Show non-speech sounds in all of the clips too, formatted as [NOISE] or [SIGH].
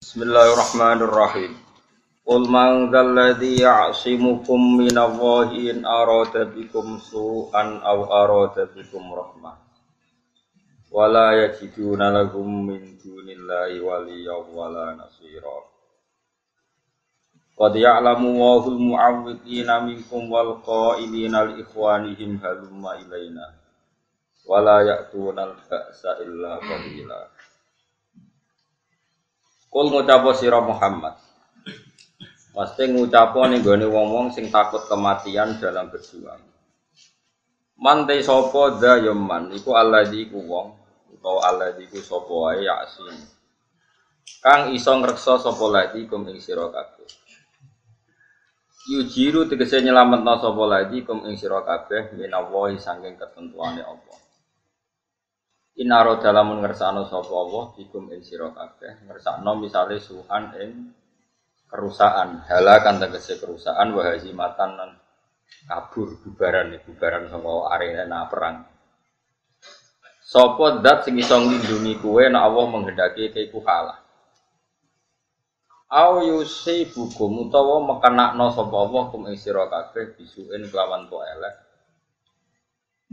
Bismillahirrahmanirrahim. Qul man dzalladzi ya'simukum minallahi in arada bikum su'an aw arada bikum rahmah. Wala yajiduna lahum min dunillahi waliyyan wala nasira. Qad ya'lamu Allahul mu'awwidina minkum wal qailina li ikhwanihim halumma ilaina. Wala ya'tuna al-ba'sa illa qalila. Kul ngucapo sira Muhammad. Pasti ngucapo ning gone wong-wong sing takut kematian dalam berjuang. Man te sapa dha ya man iku alladzi ku wong utawa alladzi ku sapa wae yasin. Kang iso ngreksa sapa lagi kum ing sira kabeh. Yujiru tegese nyelametno sapa lagi kum ing sira kabeh minallahi saking ketentuane Allah. Inaro dalam ngersano sapa Allah bikum ing sira kabeh ngersakno misale suhan ing kerusakan. Halakan tegese kerusakan wa hazimatan lan kabur bubaran bubaran saka arena perang. Sopo dat sing iso nglindungi kuwe nek Allah menghendaki kowe kalah. Au yusi bukum utawa mekenakno sapa Allah kum ing sira kabeh bisuin kelawan po elek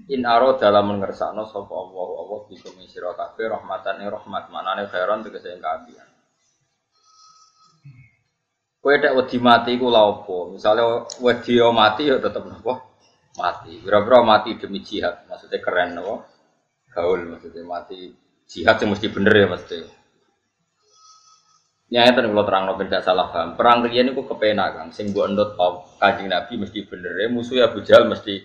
In aro dalam mengersakno sapa Allah Allah bisa sira kabeh rahmatan ing rahmat manane khairan tegese ing kaapian. Kowe tek wedi mati iku lha opo? Misale wedi mati ya tetep napa? Mati. Kira-kira mati demi jihad, maksudnya keren napa? Gaul maksudnya mati jihad yang mesti bener ya maksudnya. Nyaya tadi kalau terang nopo tidak salah paham. Perang riyen niku kepenak kan, sing mbok endot kanjeng Nabi mesti bener ya, musuh Abu Jahal mesti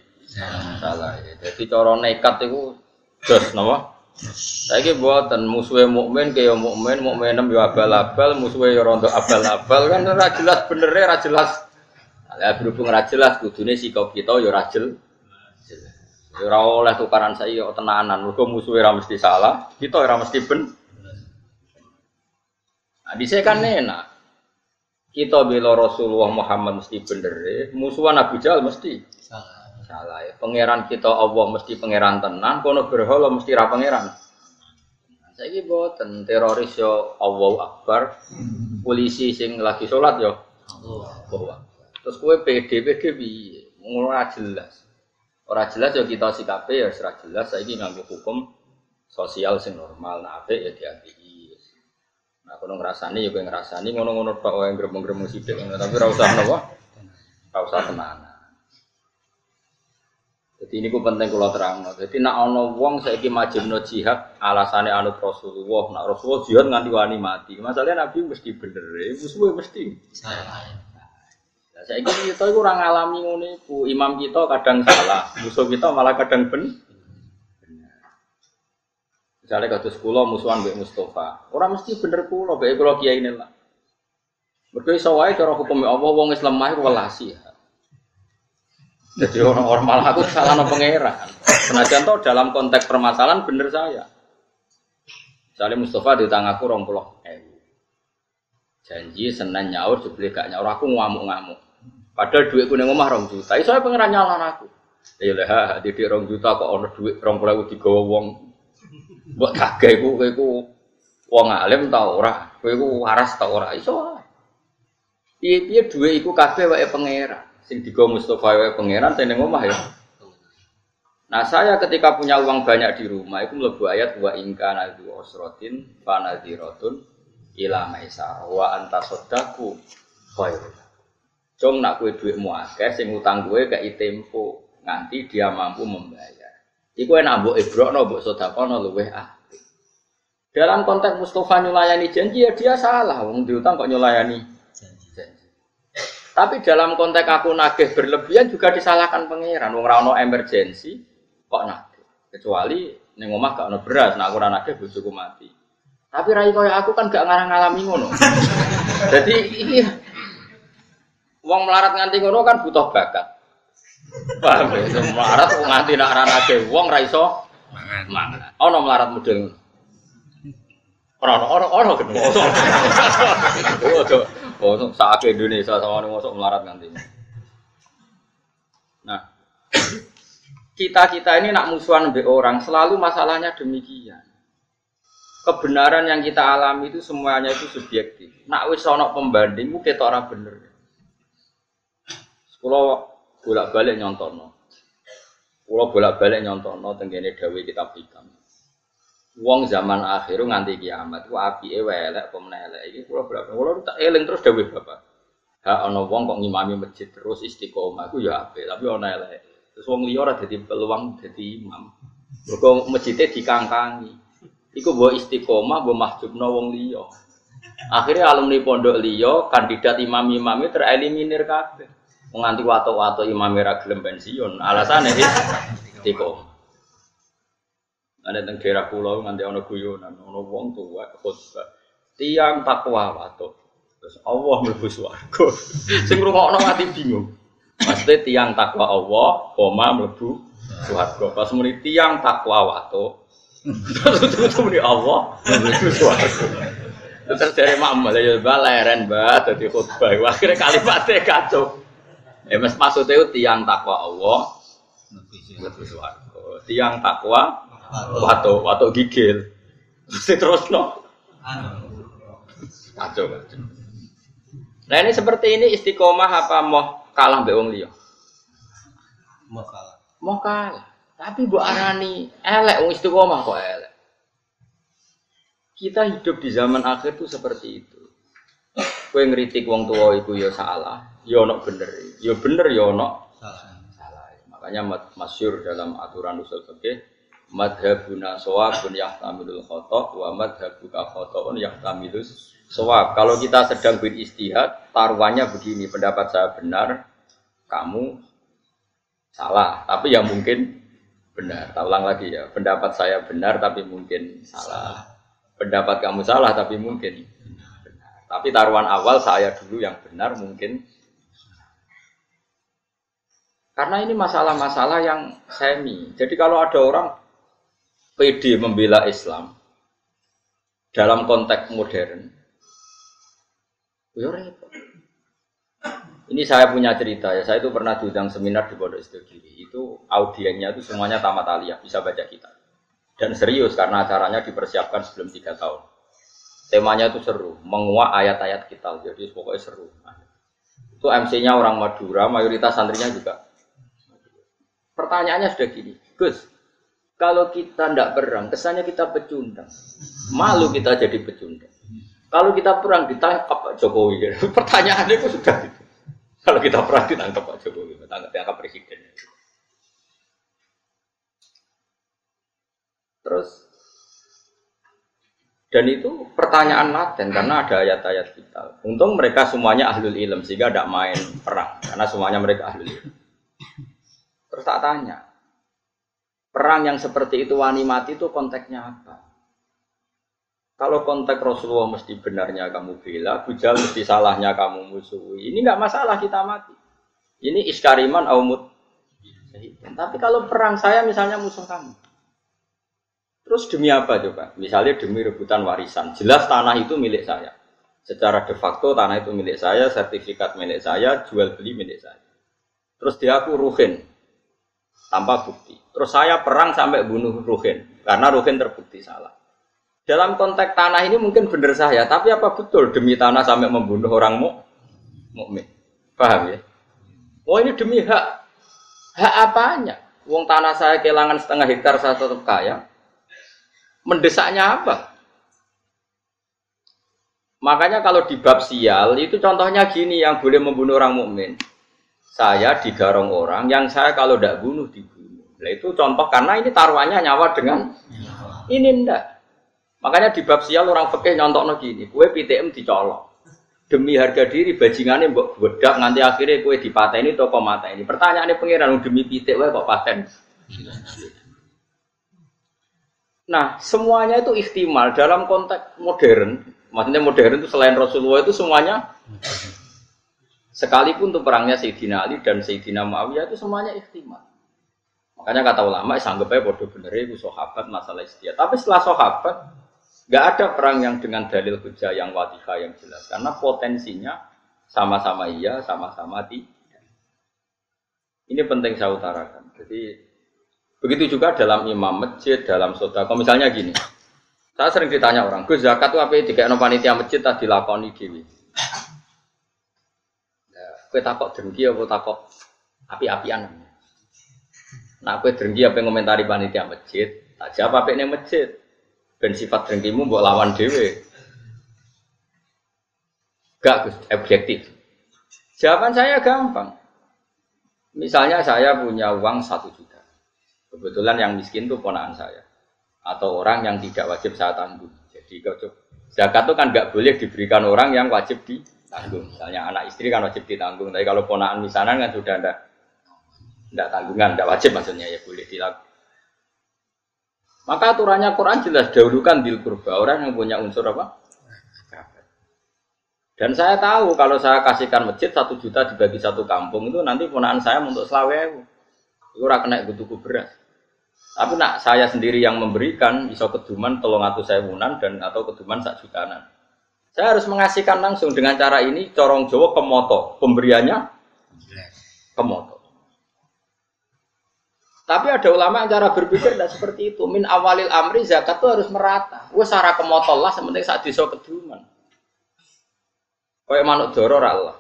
salah ya. Jadi cara nekat itu jos napa? Saiki buatan musuhe mukmin kaya mukmin, mukminem yo abal-abal, musuhe yo rondo abal-abal kan ora jelas bener ora jelas. Lah berhubung ora jelas kudune sikap kita yo ora jelas. Ora oleh tukaran saya yo tenanan, mergo musuhe ora mesti salah, kita ora mesti ben. Nah, di kan enak. Kita bela Rasulullah Muhammad mesti bener, musuhan Abu Jahal mesti salah salah ya. Pangeran kita Allah mesti pangeran tenan, kono berhala mesti ra pangeran. Saiki boten teroris yo Allahu Akbar. Polisi sing lagi sholat yo Allah. Terus kue PD PD piye? Ora jelas. Ora jelas yo kita sikape ya ora jelas saiki nganggo hukum sosial sing normal nah apik ya diapiki. Nah kono ngrasani ya kowe ngrasani ngono-ngono tok wae gremeng-gremeng sithik tapi ora usah napa? Ora usah tenanan. Jadi ini ku penting kalau terang. Jadi nak ono wong saiki majibno jihad alasannya anut Rasulullah. Nak Rasulullah jihad nganti wani mati. Masalahnya Nabi mesti bener, musuhnya mesti. Nah, saya ini kita itu orang alami ngono iku. Imam kita kadang salah, musuh kita malah kadang ben. Misalnya kados kula musuhan Mbak Mustafa. Orang mesti bener kula, bae kula kiai ini lah. Mergo iso wae cara hukum Allah wong Islam mah welasi ya. Jadi orang-orang malah aku salah no pangeran. Senajan toh dalam konteks permasalahan bener saya. Misalnya Mustafa di aku rong Janji senen nyaur jebule gak nyaur aku ngamuk-ngamuk. Padahal duitku ning omah rong juta. Iso pangeran nyalan aku. Ya lah di rong juta kok ono duit rong puluh digawa wong. Mbok kagak iku kowe wong alim ta ora? Kowe iku waras ta ora? Iso. Piye-piye duit iku kabeh wae pangeran sing digo Mustafa wae pangeran tene omah ya. Nah saya ketika punya uang banyak di rumah itu melebu ayat wa ingka nadu osrotin fanadiratun ila maisa wa anta sodaku khairul. Cung nak kue duitmu akeh sing utang gue gak tempo nganti dia mampu membayar. Iku enak mbok ibrokno mbok sedakono luweh ah. Dalam konteks Mustafa nyulayani janji ya dia salah, wong diutang kok nyulayani tapi dalam konteks aku nagih berlebihan juga disalahkan pangeran. Wong rano emergensi kok nagih. Kecuali ning omah gak ono beras, nah aku ora nagih bojoku mati. Tapi rai kaya aku kan gak ngarang ngalami ngono. [LAUGHS] Jadi ini wong melarat nganti ngono kan butuh bakat. Paham ya? Melarat nganti nak ora nagih wong ra iso mangan. Ono melarat model ngono. Ora ono ono ono [LAUGHS] Oh, saat Indonesia sama nih masuk melarat nanti. Nah, kita kita ini nak musuhan be orang selalu masalahnya demikian. kebenaran yang kita alami itu semuanya itu subjektif. Nak wis ana pembanding ku ketok ora bener. Kulo bolak-balik nyontono. Kulo bolak-balik nyontono tenggene dawuh kitab hikam. Wong zaman akhir nganti kiamat ku apike elek apa menelek iki kulo bolak kulo tak eling terus dawuh Bapak. Ha ana wong kok ngimami masjid terus istiqomah ku ya apik tapi ana elek. Terus wong liya ora dadi peluang dadi imam. Mergo masjidnya dikangkangi. Iku mbok istiqomah mbok mahjubno wong liya. Akhirnya alumni pondok liya kandidat imam-imame tereliminir kabeh. Nganti wato-wato imam ra gelem pensiun. Alasane istiqomah. Ada teng daerah pulau nganti ana guyonan, ana wong tuwa khotbah. Tiang takwa wato. Terus Allah mlebu swarga. [LAUGHS] Sing ngrungokno mati bingung. Maksudnya tiang takwa Allah, koma mlebu swarga. Pas muni tiang takwa wato. Terus [LAUGHS] muni Allah mlebu swarga. Terus dari mak ya baleren mbak dadi khutbah. Akhirnya kalimatnya kacau. Eh mas maksudnya tiang takwa Allah mlebu swarga. Tiang takwa wato wato gigil. Terus no. Kacau kacau. Nah ini seperti ini istiqomah apa mau kalah mbek wong liya? Mau kalah. Mau kalah. Tapi Bu Arani elek wong istiqomah kok elek. Kita hidup di zaman akhir tuh seperti itu. Kue ngeritik wong tua itu ya salah, ya ono bener, ya bener ya ono Salah. salah. Makanya masyur dalam aturan usul fikih madhabuna sawabun yahtamilul khotok wa madhabuka khotokun yahtamilus sawab. Kalau kita sedang beristihad, taruhannya begini, pendapat saya benar, kamu salah, tapi ya mungkin benar. Tak ulang lagi ya, pendapat saya benar tapi mungkin salah. Pendapat kamu salah tapi mungkin benar. Tapi taruhan awal saya dulu yang benar mungkin karena ini masalah-masalah yang semi. Jadi kalau ada orang PD membela Islam dalam konteks modern. Ini saya punya cerita ya. Saya itu pernah diundang seminar di Pondok Istogiri. Itu audiennya itu semuanya tamat aliyah, bisa baca kitab. Dan serius karena acaranya dipersiapkan sebelum tiga tahun. Temanya itu seru, menguak ayat-ayat kita. Jadi pokoknya seru. Itu MC-nya orang Madura, mayoritas santrinya juga. Pertanyaannya sudah gini, Gus, kalau kita tidak perang, kesannya kita pecundang. Malu kita jadi pecundang. Kalau kita perang ditangkap Pak Jokowi. [LAUGHS] Pertanyaannya itu sudah itu. Kalau kita perang ditangkap Pak Jokowi, ditangkap ditangkap presiden. Terus dan itu pertanyaan laten karena ada ayat-ayat kita. Untung mereka semuanya ahlul ilm sehingga tidak main perang karena semuanya mereka ahlul ilm. Terus tak tanya, perang yang seperti itu wani mati itu konteksnya apa? Kalau konteks Rasulullah mesti benarnya kamu bela, bujal mesti salahnya kamu musuhi. Ini nggak masalah kita mati. Ini iskariman aumut. Tapi kalau perang saya misalnya musuh kamu. Terus demi apa coba? Misalnya demi rebutan warisan. Jelas tanah itu milik saya. Secara de facto tanah itu milik saya, sertifikat milik saya, jual beli milik saya. Terus dia aku ruhin tanpa bukti. Terus saya perang sampai bunuh Ruhin karena Ruhin terbukti salah. Dalam konteks tanah ini mungkin benar saya, tapi apa betul demi tanah sampai membunuh orang mu mukmin? Paham ya? Oh ini demi hak hak apanya? Wong tanah saya kehilangan setengah hektar saya tetap kaya. Mendesaknya apa? Makanya kalau di bab sial itu contohnya gini yang boleh membunuh orang mukmin. Saya digarong orang yang saya kalau tidak bunuh dibunuh. Nah itu contoh karena ini taruhannya nyawa dengan ini ndak. Makanya di bab sial orang fikih nyontok gini, kue PTM dicolok. Demi harga diri bajingannya mbok bedak nganti akhirnya kue dipateni toko mata ini. Pertanyaannya pangeran demi pitik kue kok paten. Nah, semuanya itu ikhtimal dalam konteks modern. Maksudnya modern itu selain Rasulullah itu semuanya Sekalipun untuk perangnya Sayyidina Ali dan Sayyidina Muawiyah itu semuanya ikhtimal. Makanya kata ulama, sanggupnya bodoh bener itu sahabat masalah istiadat. Tapi setelah sahabat, nggak ada perang yang dengan dalil hujah yang wadihah yang jelas. Karena potensinya sama-sama iya, sama-sama tidak. Ini penting saya utarakan. Jadi begitu juga dalam imam masjid, dalam sodako. Misalnya gini, Saya sering ditanya orang, Gus zakat itu apa? Dikasih panitia masjid tadi dilakoni dewi. Kue takok dengki apa takok api-apian? Nah, kue dengki apa yang komentari panitia masjid? Tak jawab apa ini masjid? Ben sifat dengkimu buat lawan dewi. Gak objektif. Jawaban saya gampang. Misalnya saya punya uang satu juta. Kebetulan yang miskin itu ponaan saya. Atau orang yang tidak wajib saya tanggung. Jadi zakat itu kan nggak boleh diberikan orang yang wajib ditanggung. Misalnya anak istri kan wajib ditanggung. Tapi kalau ponaan misalnya kan sudah ada tidak tanggungan, tidak wajib maksudnya ya boleh dilakukan. Maka aturannya Quran jelas dahulukan dil kurba orang yang punya unsur apa? Dan saya tahu kalau saya kasihkan masjid satu juta dibagi satu kampung itu nanti ponaan saya untuk selawe itu ora kena tuku beras. Tapi nak saya sendiri yang memberikan iso keduman tolong atau saya wunan dan atau keduman sak jutaan. Saya harus mengasihkan langsung dengan cara ini corong Jawa kemoto pemberiannya kemoto. Tapi ada ulama yang cara berpikir tidak seperti itu. Min awalil amri zakat itu harus merata. Wes cara kemotol lah sementing saat diso keduman. Kayak manuk doror Allah.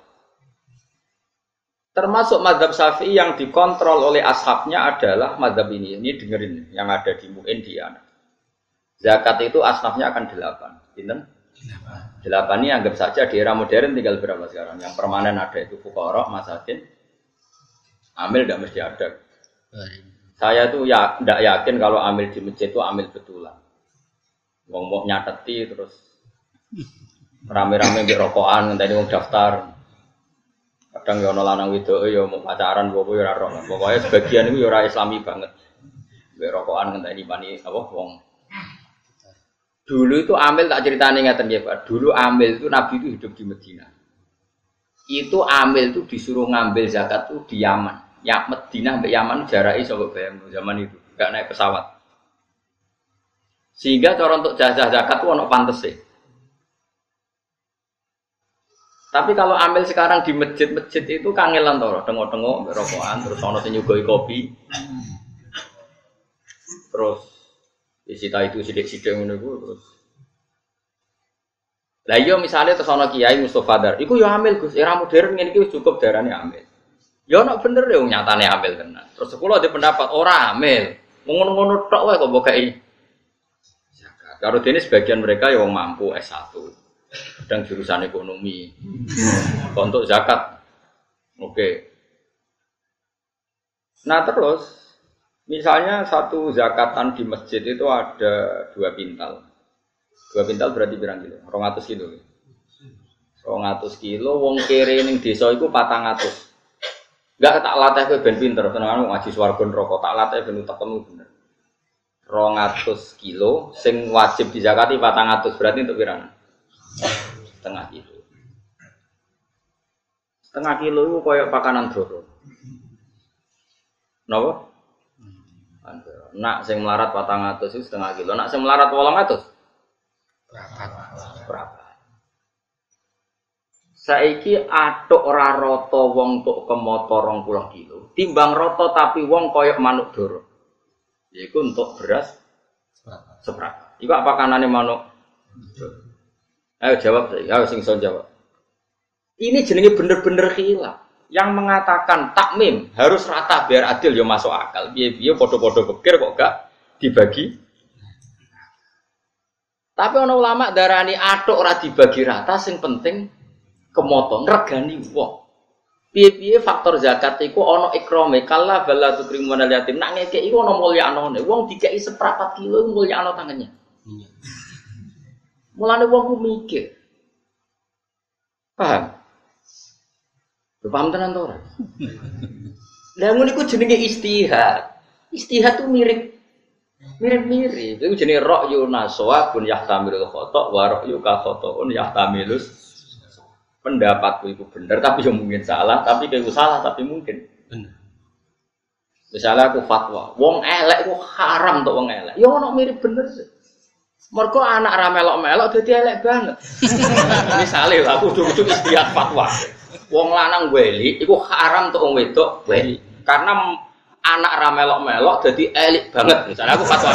Termasuk madhab syafi'i yang dikontrol oleh ashabnya adalah madhab ini. Ini dengerin yang ada di Mu'in di anak. Zakat itu asnafnya akan delapan. Delapan ini anggap saja di era modern tinggal berapa sekarang? Yang permanen ada itu fukorok, masakin, amil tidak mesti ada. Saya tuh ya tidak yakin kalau amil di masjid itu amil betulan. Wong mau nyateti terus rame-rame di rokokan tadi mau daftar kadang ya ono lanang wedok ya mau pacaran bobo ya pokoknya sebagian itu ya islami banget di rokokan ngenteni pani apa wong dulu itu amil tak ceritanya ngeten ya Pak. Dulu amil itu Nabi itu hidup di Medina. Itu amil itu disuruh ngambil zakat tuh di Yaman. Ya Medina sampai Yaman jaraknya sobat bayang zaman itu. Gak naik pesawat. Sehingga cara untuk jajah zakat tuh ono pantes sih Tapi kalau ambil sekarang di masjid-masjid itu kangelan toro, tengok-tengok rokokan, terus ono sing kopi. Terus disita itu sidik-sidik ngono iku terus. Lah iya misalnya terus ono kiai Mustofa Dar, iku yo ambil Gus, era modern ngene iki cukup darane ambil. Yo ono bener yo nyatane ambil tenan. Terus kula ada pendapat ora ambil. Ngono-ngono tok wae kok mbok kei. Karo dene sebagian mereka yang mampu S1 sedang jurusan ekonomi untuk zakat oke nah terus misalnya satu zakatan di masjid itu ada dua pintal dua pintal berarti berapa kilo rongatus kilo rongatus kilo wong kere ning desa itu patang atus Enggak tak latih ke ben pinter, tenang ngaji swargon rokok tak latih ben utekmu bener. Rongatus kilo, sing wajib dizakati patang atus berarti untuk pirang? setengah kilo. Setengah kilo itu kayak pakanan doro. Nopo? Nak sing melarat patang atus itu setengah kilo. Nak sing melarat wolong atus? Berapa? Saiki atuk ora rata wong kemotor rong puluh kilo. Timbang rata tapi wong koyok manuk doro. Yaiku untuk beras seberapa? Iku apa kanane manuk? Ayo jawab ayo sing son jawab. Ini jenenge bener-bener khilaf. Yang mengatakan takmim harus rata biar adil ya masuk akal. Biar biar podo-podo pikir kok gak dibagi. Tapi ono ulama darani atok ora dibagi rata sing penting kemotong regani wong. Piye-piye faktor zakat iku ana ikrame kala bala tukrimun yatim. Nak ngekeki iku ana mulyanone. Wong dikeki seprapat kilo mulyano tangannya. Iya. Mulane wong ku mikir. Paham? Paham tenan to ora? Lah ngono iku jenenge istihad. Istihad tuh mirip mirip-mirip. Itu jenenge ra'yu naswa pun yahtamilul khata wa ra'yu ka khata'un yahtamilus pendapatku itu benar tapi yang mungkin salah tapi kayak salah tapi mungkin benar misalnya aku fatwa wong elek aku haram tuh wong elek ya ono mirip bener sih Mergo anak ra melok-melok dadi elek banget. [LAUGHS] Misale lah aku kudu istiak fatwa. Wong lanang weli iku haram untuk wong wedok weli. Karena anak ramelok-melok jadi elit banget. Misalnya aku fatwa.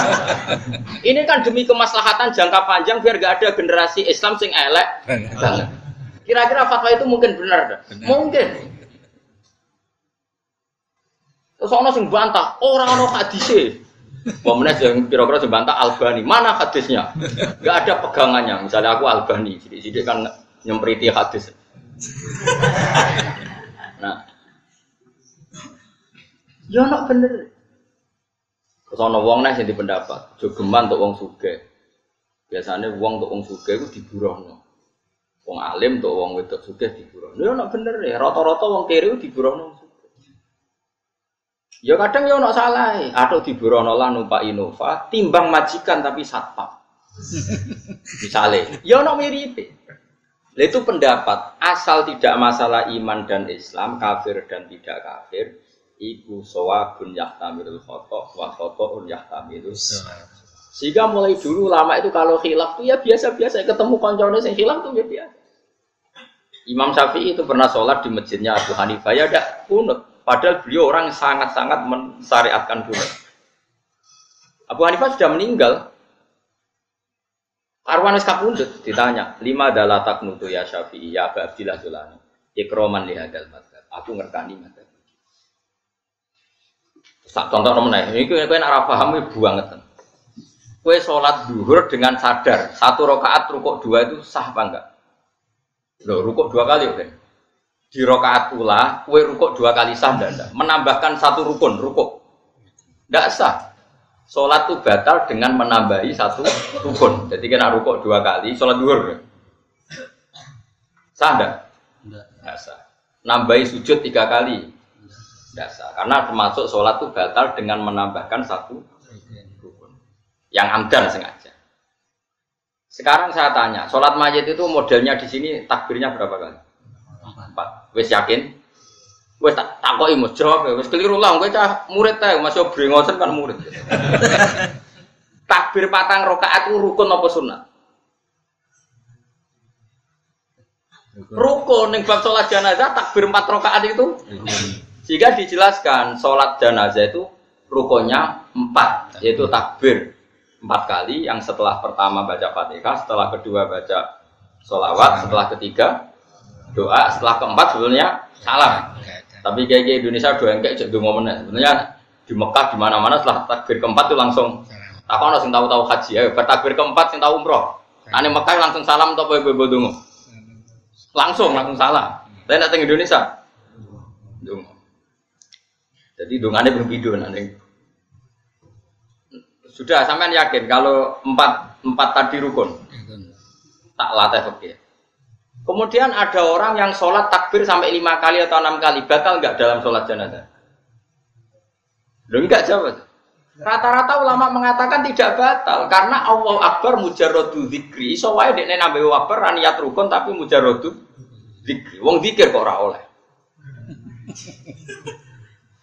Ini kan demi kemaslahatan jangka panjang biar gak ada generasi Islam sing elek banget. Kira-kira fatwa itu mungkin benar dah mungkin. Terus ono sing bantah orang ono hadise. Pemenang yang kira-kira sing bantah Albani. Mana hadisnya? Gak ada pegangannya. Misalnya aku Albani jadi kan nyempriti hadis nah Ya nak bener. Terus ana wong nek sing pendapat, jogeman untuk wong sugih. Biasanya wong untuk wong sugih iku diburohno. Wong alim untuk wong wedok sugih diburohno. Ya nak bener ya, rata-rata wong kiri diburohno. Ya kadang ya ono salah, atau diburohno lah numpak Innova, timbang majikan tapi satpam. [LAUGHS] Misalnya, ya ono mirip. Itu pendapat. Asal tidak masalah iman dan Islam, kafir dan tidak kafir, iku sawabun yahtamilul khotok wa khotokun yahtamilul sehingga mulai dulu lama itu kalau khilaf tuh ya biasa-biasa. Ketemu koncone sing khilaf tuh ya biasa. Imam Syafi'i itu pernah sholat di masjidnya Abu Hanifah. Ya ada kunut. Padahal beliau orang sangat-sangat mensyariatkan kunut. Abu Hanifah sudah meninggal Arwan kapundut ditanya lima adalah taknutu ya Syafi'i ya Abu Abdillah Julani ikroman lihadal madhab aku ngerkani madhab Tak contoh nomor ini kue kue nak paham ibu. Kue sholat duhur dengan sadar satu rakaat rukuk dua itu sah apa enggak? Loh, rukuk dua kali oke. Di rakaat pula kue rukuk dua kali sah enggak, Menambahkan satu rukun rukuk. Enggak sah. Sholat itu batal dengan menambahi satu rukun. Jadi kena rukuk dua kali, sholat duhur. Sah enggak? Enggak sah. Nambahi sujud tiga kali, dasar. Karena termasuk sholat itu batal dengan menambahkan satu rukun. Yang amdan sengaja. Sekarang saya tanya, sholat mayat itu modelnya di sini takbirnya berapa kali? Empat. Wes yakin? Wes tak takoki ya. Wes keliru lah, gue cah murid teh masih brengosen kan murid. [LAUGHS] Takbir patang rokaat itu rukun apa sunat? Rukun yang bab sholat jenazah takbir empat rokaat itu sehingga dijelaskan sholat jenazah itu rukunnya empat, yaitu takbir empat kali. Yang setelah pertama baca fatihah, setelah kedua baca sholawat, setelah ketiga doa, setelah keempat sebenarnya salam. Tapi kayak Indonesia doa yang kayak jadi momen sebenarnya di Mekah di mana-mana setelah takbir keempat itu langsung tak kau sing tahu-tahu haji ya bertakbir keempat sing tahu umroh ane Mekah langsung salam atau apa ibu dungu langsung langsung salam saya datang Indonesia dungu jadi dongane berbeda nanti. Sudah sampean yakin kalau empat empat tadi rukun? Tak latih oke. Kemudian ada orang yang sholat takbir sampai lima kali atau enam kali, batal nggak dalam sholat jenazah? Lo enggak jawab. Rata-rata ulama mengatakan tidak batal karena Allah Akbar mujarrodu zikri. So wae dekne nambahi akbar niat rukun tapi mujarrodu zikri. Wong zikir kok ora oleh.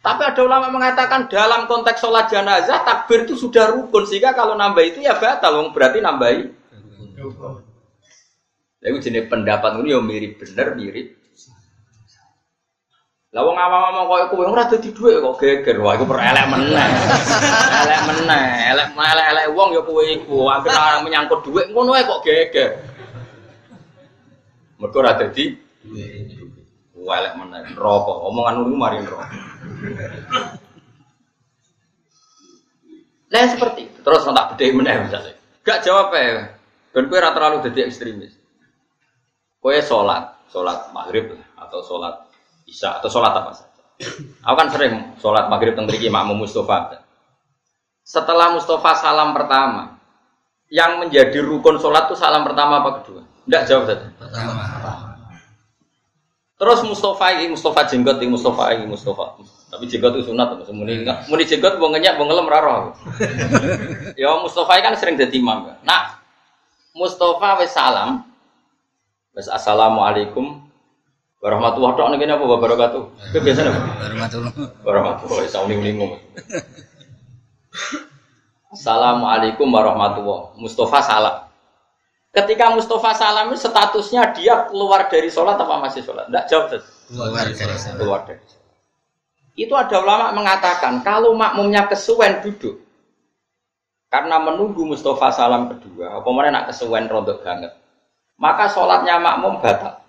Tapi ada ulama mengatakan dalam konteks sholat jenazah takbir itu sudah rukun sehingga kalau nambah itu ya batal, berarti nambahi. Lalu jenis pendapat ini yang mirip bener mirip. Lah wong awam-awam koyo kowe ora dadi dhuwit kok geger. Wah iku perelek meneh. elek meneh, elek elek-elek wong ya kowe iku. Akhire menyangkut dhuwit ngono ae kok geger. Mergo ora dadi Wah elek meneh. Rokok, omongan ngono mari rokok. Nah seperti itu. Terus tak bedai meneh misalnya. Gak jawab ya. Dan kue rata terlalu jadi ekstremis. Kue sholat, sholat maghrib atau sholat isya atau sholat apa saja. Aku kan sering sholat maghrib tentang Riki makmum Mustafa. Setelah Mustafa salam pertama, yang menjadi rukun sholat itu salam pertama apa kedua? Tidak jawab saja. Pertama. Terus Mustafa ini Mustafa jenggot ini Mustafa ini Mustafa. Tapi jenggot itu sunat terus muni muni jenggot mau ngenyak mau ngelem raro. [LAUGHS] ya Mustafa kan sering jadi imam. Nah Mustafa wes salam. Wes assalamualaikum warahmatullahi wabarakatuh. Ini apa wabarakatuh? Itu biasanya apa? Warahmatullahi. Warahmatullahi. Saya uning ngomong. Assalamualaikum warahmatullahi Mustafa salam. Ketika Mustafa salam statusnya dia keluar dari sholat apa masih sholat? Tidak jawab. Keluar dari sholat. Keluar dari sholat. Itu ada ulama mengatakan kalau makmumnya kesuwen duduk karena menunggu Mustafa salam kedua, apa mana nak kesuwen rontok banget, maka sholatnya makmum batal.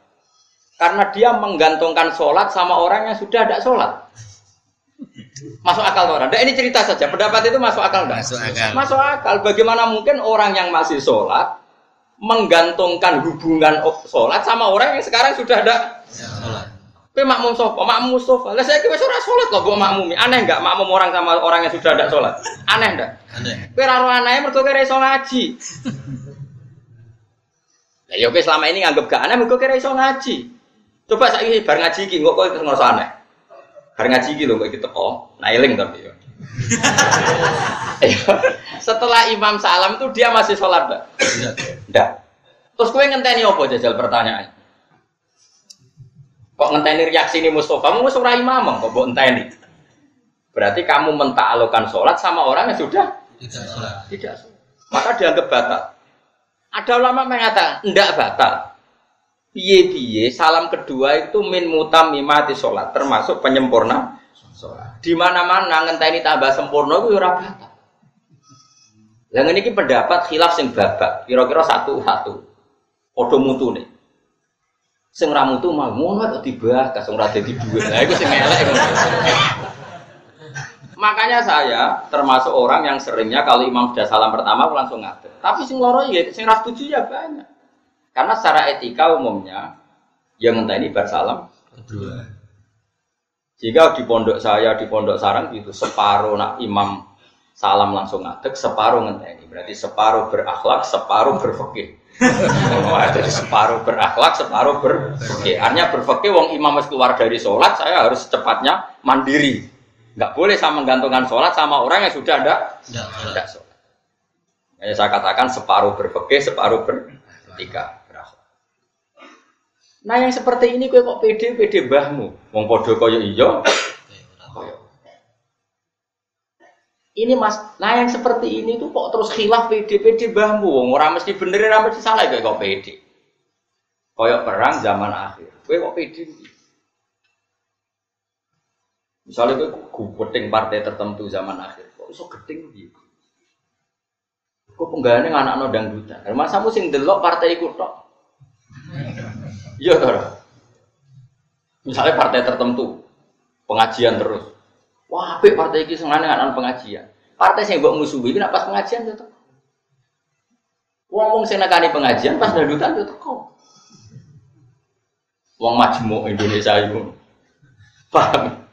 Karena dia menggantungkan sholat sama orang yang sudah ada sholat. Masuk akal orang. Nah, ini cerita saja. Pendapat itu masuk akal enggak? Masuk akal. Masuk akal. Bagaimana mungkin orang yang masih sholat menggantungkan hubungan sholat sama orang yang sekarang sudah ada Sholat. Kowe makmum sapa? Makmum Mustafa. Lah saya wis ora salat kok mbok makmumi. Aneh enggak makmum orang sama orang yang sudah ada salat? Aneh enggak? Aneh. Kowe ora ro anahe mergo iso ngaji. Lah ya selama ini nganggep gak aneh kowe ora iso ngaji. Coba saiki bar ngaji iki kok terus ngerasa aneh. Bar ngaji iki lho kok iki teko. Nah eling tapi ya. Iya. [LAUGHS] [LAUGHS] Setelah imam salam itu dia masih sholat? Tidak. Enggak. Terus kowe ngenteni apa jajal pertanyaan? Kok ngenteni reaksi ini Mustafa? Kamu ora imam kok mbok enteni. Berarti kamu mentaklukkan sholat sama orang yang sudah Tidak sholat. tidak sholat. Maka dianggap batal. Ada ulama mengatakan enggak batal. Piye-piye salam kedua itu min mutamimati sholat termasuk penyempurna sholat. Di mana-mana ngenteni tambah sempurna itu ya ora batal. Ngene iki pendapat khilaf sing babak, kira-kira satu-satu. Padha mutune. Sing ra mutu mah ngono kok dibahas sing ora dadi dhuwit. Lah iku sing elek. Makanya saya termasuk orang yang seringnya kalau imam sudah salam pertama aku langsung ngadeg. Tapi sing loro ya sing ra setuju ya banyak. Karena secara etika umumnya yang ngenteni bar salam Kedua. jika di pondok saya di pondok sarang gitu separuh nak imam salam langsung ngadeg, separuh ngenteni. Berarti separuh berakhlak, separuh berfikih. Wah, [LAUGHS] jadi separuh berakhlak, separuh berfikih. Artinya berfikih wong imam harus keluar dari sholat, saya harus secepatnya mandiri. Nggak boleh sama menggantungkan sholat sama orang yang sudah ada Tidak sholat. Ya, saya katakan separuh berfikih, separuh berakhlak. Nah yang seperti ini kue kok pede pede bahmu, wong podo koyo iyo, koyo. Ini mas, nah yang seperti ini tuh kok terus khilaf pede pede bahmu, wong orang mesti bener, orang mesti salah kue kok pede. Koyok perang zaman akhir, kue kok pede. Misalnya kue gupeting partai tertentu zaman akhir, kok iso geting gitu. Kok penggawaannya anak no dangdutan. Masa sing delok partai ikut tok. Iya toh. Misalnya partai tertentu pengajian terus. Wah, apik partai iki senengane anak pengajian. Partai sing mbok musuhi iki pas pengajian yo teko. Wong wong sing nekani pengajian pas dangdutan yo teko. Wong majmuk Indonesia itu. Paham?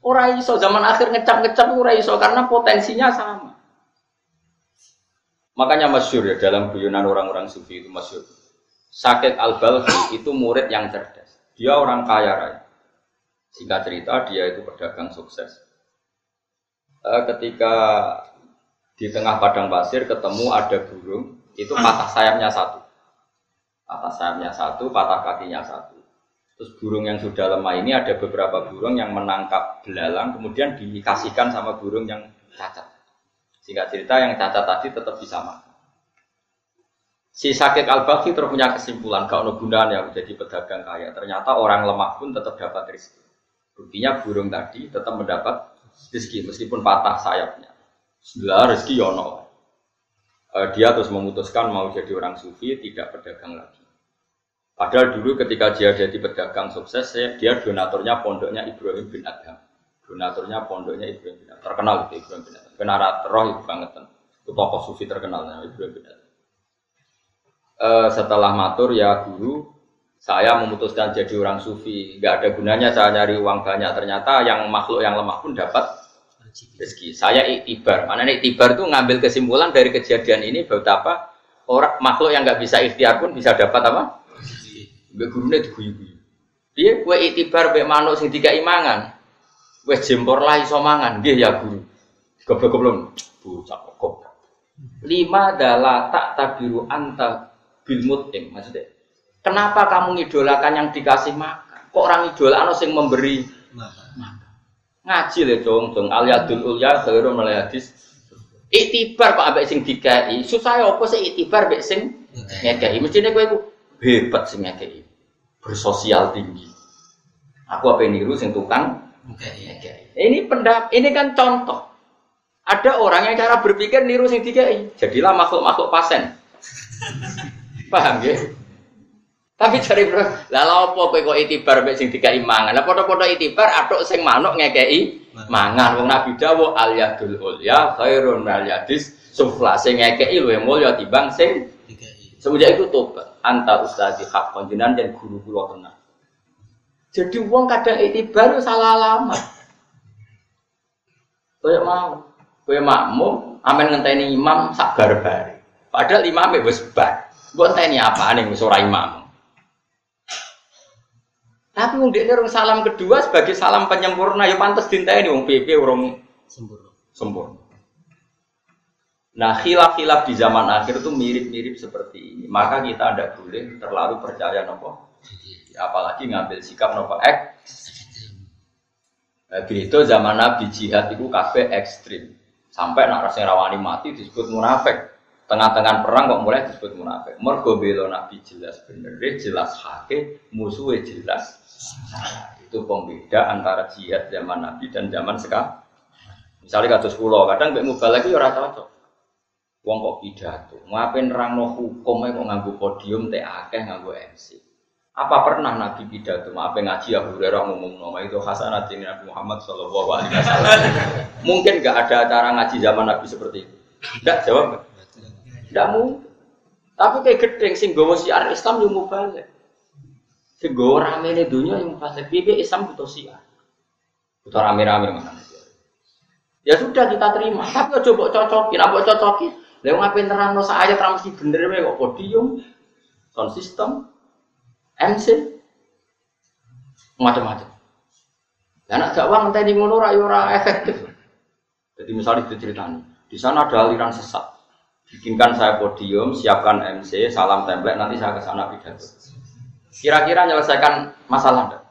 Ora iso zaman akhir ngecap-ngecap ora iso karena potensinya sama. Makanya masyur ya dalam guyonan orang-orang sufi itu masyur. Sakit al-Balkhi [COUGHS] itu murid yang cerdas. Dia orang kaya raya. Singkat cerita dia itu pedagang sukses. Eh, ketika di tengah padang pasir ketemu ada burung, itu patah sayapnya satu. Patah sayapnya satu, patah kakinya satu. Terus burung yang sudah lemah ini ada beberapa burung yang menangkap belalang, kemudian dikasihkan sama burung yang cacat. Singkat cerita yang cacat tadi tetap bisa makan. Si sakit al terus punya kesimpulan kalau gunanya menjadi pedagang kaya. Ternyata orang lemah pun tetap dapat rezeki. Buktinya burung tadi tetap mendapat rezeki meskipun patah sayapnya. Sebelah rezeki yono. Eh, dia terus memutuskan mau jadi orang sufi tidak pedagang lagi. Padahal dulu ketika dia jadi pedagang sukses, dia donaturnya pondoknya Ibrahim bin Adham. Donaturnya pondoknya Ibrahim bin Adham. Terkenal itu Ibrahim bin Adham. Kenara roh itu banget. Itu tokoh sufi terkenal namanya Ibrahim bin Adham. Eh, setelah matur ya guru, saya memutuskan jadi orang sufi. Nggak ada gunanya saya nyari uang banyak. Ternyata yang makhluk yang lemah pun dapat rezeki. Saya iktibar. Mana nih iktibar itu ngambil kesimpulan dari kejadian ini betapa orang makhluk yang nggak bisa ikhtiar pun bisa dapat apa? Mbak gurunya diguyu-guyu. Dia kue iktibar mbak manuk sing tiga imangan. Kue jempor lah iso mangan. Nggih ya guru. Goblok-goblok. Bocah kok. Lima adalah tak tabiru anta bil mut'im. Maksudnya, kenapa kamu ngidolakan yang dikasih makan? Kok orang idolakno sing memberi Makan. ngaji le dong dong aliyadul ulya khairu min hadis iktibar kok ambek sing dikai susah ya apa sih iktibar mbek sing ngekei mestine kowe iku hebat sing ngekei bersosial tinggi aku apa niru sing tukang iya. Ini pendap, ini kan contoh. Ada orang yang cara berpikir niru sing dikai. Jadilah makhluk-makhluk pasen. [LAUGHS] Paham ya? Tapi cari bro, lah lha apa kowe kok itibar mek sing dikai mangan. Lah padha-padha itibar atuk sing manuk ngekeki mangan. Wong Nabi dawuh al yadul ulya khairun al yadis sufla sing ngekeki luwih mulya timbang sing Tiga i. semenjak itu tobat anta ustadi hak konjenan dan guru kula tenan. Jadi wong kadang itibar yo salah alamat. Kayak mau, kayak makmum, amen ngenteni imam sak barbari. Padahal imamnya wis bar. Mbok enteni apa nih wis ora imam. Tapi wong dekne urung salam kedua sebagai salam penyempurna ya pantes dinteni wong PP urung Sempurna. sempurna. Nah, khilaf-khilaf di zaman akhir itu mirip-mirip seperti ini. Maka kita tidak boleh terlalu percaya nopo. Apalagi ngambil sikap nopo ek. Nah, itu zaman Nabi jihad itu kabeh ekstrim. Sampai nak rasanya rawani mati disebut munafik. Tengah-tengah perang kok mulai disebut munafik. Mergo bela Nabi jelas bener, jelas hake, musuhnya jelas. salah. Itu pembeda antara jihad zaman Nabi dan zaman sekarang. Misalnya kados kula, kadang mbek mubalek yo ora cocok. Wong kok pidato, ngapain nerangno hukum kok nganggo podium teh akeh nganggo MC. Apa pernah Nabi pidato, maaf ngaji Abu Hurairah ngomong nama itu hasanat ini Nabi Muhammad Shallallahu Alaihi Wasallam. [LAUGHS] Mungkin nggak ada acara ngaji zaman Nabi seperti itu. Tidak jawab? Tidak mungkin. Tapi kayak gedeng sing gawa siar Islam yang mubalik. Sing gawa rame ini dunia yang mubalik. Bibi Islam butuh siar. Butuh rame-rame mana? Ya sudah kita terima. Tapi mbok cocokin, mbok cocokin. Lah ngapain terang no ayat ra mesti bener wae kok podium, sound system, MC, macam-macam. Lah nek dakwah ngenteni ngono ora ya efektif. Jadi misalnya diceritani, di sana ada aliran sesat. Bikinkan saya podium, siapkan MC, salam template, nanti saya ke sana pidato. Kira-kira menyelesaikan masalah enggak?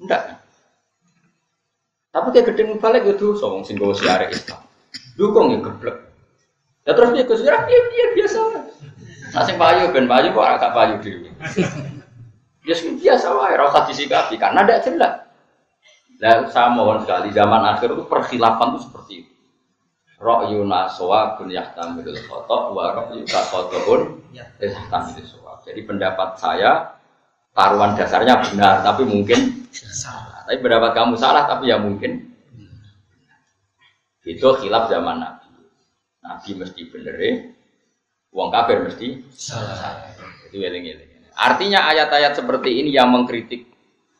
Enggak. Tapi kayak gedeng balik itu song sing gawa siare Islam. Dukung ya geblek. Ya terus dia kusir dia dia biasa. Nah sing payu ben payu kok agak payu dhewe. Ya sing biasa wae ora usah disikapi karena tidak jelas. Nah, saya mohon sekali zaman akhir itu perkhilafan itu seperti itu. Ra'yuna sawabun yahtamilul khata wa ra'yuka khata'un yahtamilul sawab. Jadi pendapat saya taruhan dasarnya benar tapi mungkin Salah. tapi pendapat kamu salah tapi ya mungkin itu khilaf zaman Nabi. Nabi mesti bener ya. Wong kafir mesti Salah. itu eling-eling. Artinya ayat-ayat seperti ini yang mengkritik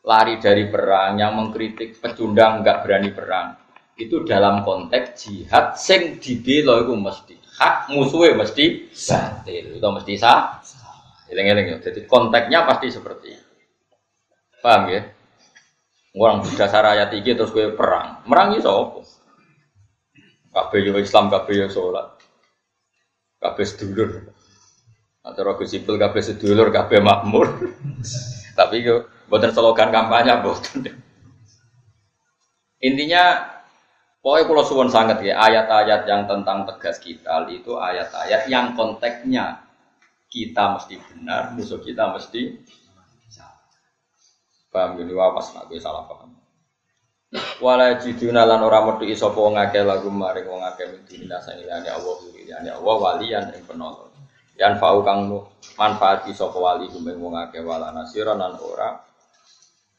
lari dari perang, yang mengkritik pecundang nggak berani perang, itu dalam konteks jihad sing dibela itu mesti hak musuhnya mesti batil, itu mesti sah. Eling-eling ya. Jadi konteksnya pasti seperti itu. Paham ya? Orang dasar ayat ini terus gue perang, merang iso apa? Kabeh yo Islam, kabeh yo sholat, sedulur. Atau rogo sipil kabeh sedulur, kabeh makmur. [LAUGHS] Tapi yo buatan slogan kampanye buatan. Intinya pokoknya kalau suwon sangat ya ayat-ayat yang tentang tegas kita itu ayat-ayat yang konteksnya kita mesti benar, musuh kita mesti salah. Paham gini wapas nak gue salah paham. Wala jiduna lan ora metu sapa wong akeh lagu maring wong akeh min dinina sangilane Allah liyane Allah waliyan ing penolong. Yan fau kang nu- manfaati sapa wali kumeng wong akeh wala nasira lan ora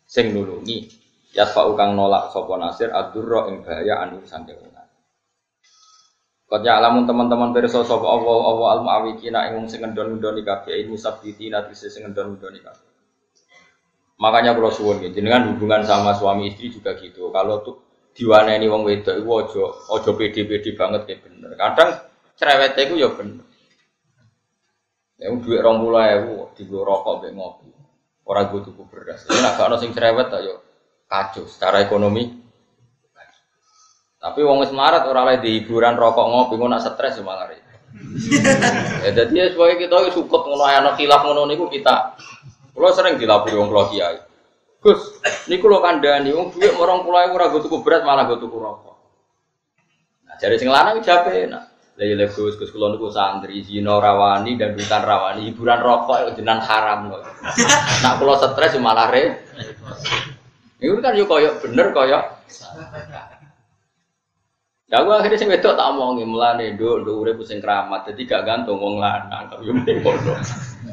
sing nulungi. Ya fau kang nolak sapa nasir adurra ing bahaya anu saking wong akeh. Kau alamun teman-teman pirsa sapa Allah Allah al muawikina ing sing ngendon-ngendoni kabeh ini sabitina tise sing ngendon-ngendoni kabeh. Makanya kalau suwun gitu, dengan hubungan sama suami istri juga gitu. Kalau tuh diwaneni wong wedok iku aja aja pede-pede banget kayak bener. Kadang cerewet iku ya bener. Ya dhuwit 20.000 digo rokok mek ngopi. Ora go tuku beras. Ya nek gak ono sing cerewet ta yo kacau secara ekonomi. Tapi wong wis melarat ora oleh di hiburan rokok ngopi ngono nak stres ya malah. [LAUGHS] Ya dadi ya sebagai kita yo sukut ngono ana khilaf ngono niku kita. Kulo sering dilapori wong kula kiai. Gus, niku lho kandhani wong dhuwit morong pulau ora go tuku beras malah go tuku rokok. Nah, jadi sing lanang jape nah. Lah ya Gus, Gus kula niku santri zina rawani dan bukan rawani, hiburan rokok itu jenengan haram kok. Nak kula stres malah re. Itu kan yo koyo bener koyo. Ya aku akhirnya sing wedok tak omongi mulane nduk nduk urip sing keramat. Jadi gak gantung wong lanang kok yo mending ngono.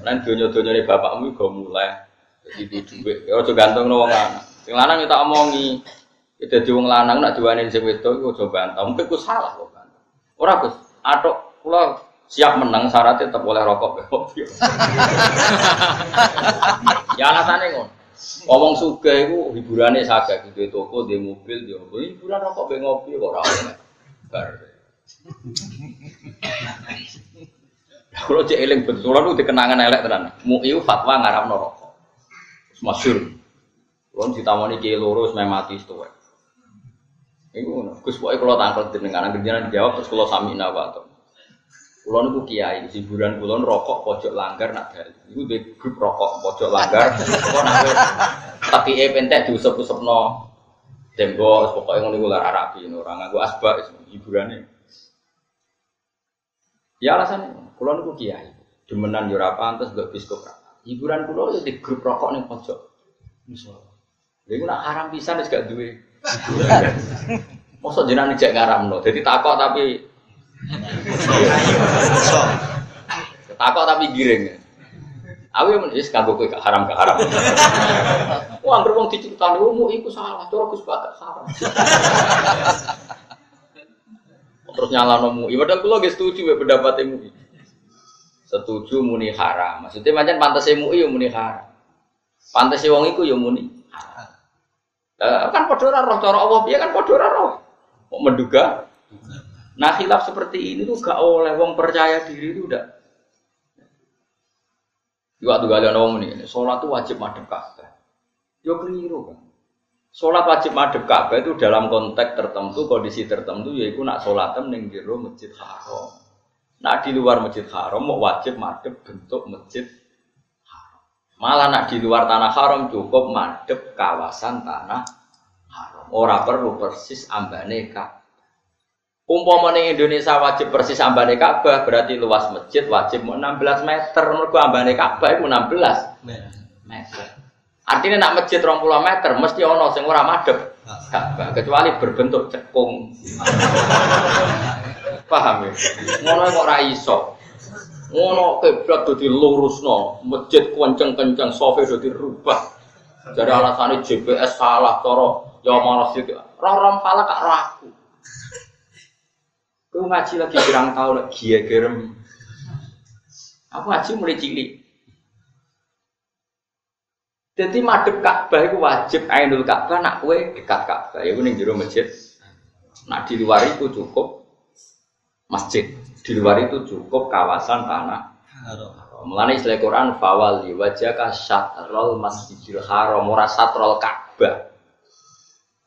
Lan donya-donyane bapakmu go mulai. Jadi di dhuwit. Ya aja gantung wong lanang. Sing lanang yo tak omongi. Ya dadi wong lanang nak diwani sing wedok iku aja bantah. Mungkin ku salah kok bantah. Ora Gus, atok kula siap menang syaratnya tetap boleh rokok ya [LAUGHS] alasannya ngono. Ngomong suga itu hiburannya saga gitu toko di mobil di mobil hiburan rokok be ngopi kok. Bar. Kalau cek eling betul, kalau dikenangan elek tenan. Muiu fatwa ngaram rokok. Masyur. Kalau ditamani kiai loro semai mati itu. Iku Gus pokoke kula tangkel jenengan jenengan dijawab terus kula sami nawa Kulo niku kiai, hiburan kulo rokok pojok langgar nak dari. Iku di grup rokok pojok langgar. Kok nak tapi e pentek diusap-usapno tembok pokoknya ngono iku lar Arabi ora asbak hiburane. Ya alasannya, kulo niku kiai. Demenan yo ora pantes gak biskop. Hiburan kulo yo di grup rokok ning pojok. Musola. Lha iku nak haram pisan wis gak duwe. [LAUGHS] Mosok jenengan cek ngaramno. Dadi takok tapi Takok tapi giring. Aku yang kanggo kowe gak haram gak haram. [LAUGHS] Wah, anggere wong diceritani umum iku salah, cara Gus Batak salah. [LAUGHS] Terus nyalano mu. Ya padahal kula nggih setuju ya pendapat mu. Setuju muni haram. Maksudnya macam pantas mu ya muni haram. Pantas wong iku ya muni haram. kan padha ora roh cara Allah piye kan padha ora roh. Kok menduga? Nah khilaf seperti ini tuh gak oleh wong percaya diri itu udah. Waktu kalian ngomong ini, sholat tuh wajib madep Ka'bah. Yo keliru kan. Sholat wajib madep Ka'bah itu dalam konteks tertentu, kondisi tertentu, yaitu nak sholat ning jero masjid haram. Nak di luar masjid haram mau wajib madep bentuk masjid haram. Malah nak di luar tanah haram cukup madep kawasan tanah haram. Ora perlu persis ambane Ka'bah. Umpama ning Indonesia wajib persis ambane Ka'bah, berarti luas masjid wajib 16 meter. Mergo ambane Ka'bah iku 16 meter. Artinya nak masjid 20 meter mesti ono sing ora madhep Ka'bah, kecuali berbentuk cekung. [LAUGHS] Paham ya? Ngono kok ora iso. Ngono kiblat dadi lurusno, masjid kenceng-kenceng, sofe dadi rubah. Jadi alasannya GPS salah, cara ya malah sih. Roh-rom salah kak raku. Kau ngaji lagi kurang tahu lagi gia gerem. Aku ngaji mulai cilik. Jadi madep Ka'bah itu wajib ainul Ka'bah nak kue dekat Ka'bah. Ya ning jero masjid. Nak di luar itu cukup masjid. Di luar itu cukup kawasan tanah. Mulane istilah Quran fawali wajaka syatrul masjidil haram ora satrul Ka'bah.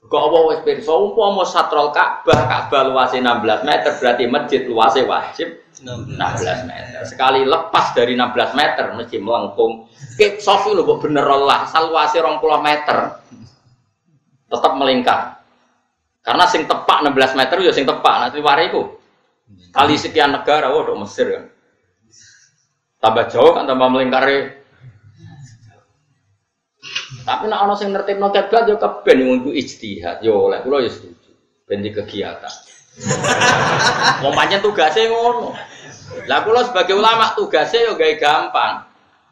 Kok apa wis pirsa umpama satrol Ka'bah, Ka'bah luasnya 16 meter berarti masjid luasnya wajib 16 meter. Sekali lepas dari 16 meter mesti melengkung. Kip sofi lho kok bener lah, asal luasnya 20 meter. Tetap melingkar. Karena sing tepak 16 meter ya sing tepak, nanti wariku. Kali sekian negara, waduh Mesir kan. Tambah jauh kan tambah melingkar tapi nak ono sing nertibno kiblat yo keben untuk ijtihad. Yo oleh kula yo setuju. Ben kegiatan. [LAUGHS] Wong pancen tugase ngono. Lah kula sebagai ulama tugasnya yo gawe gampang.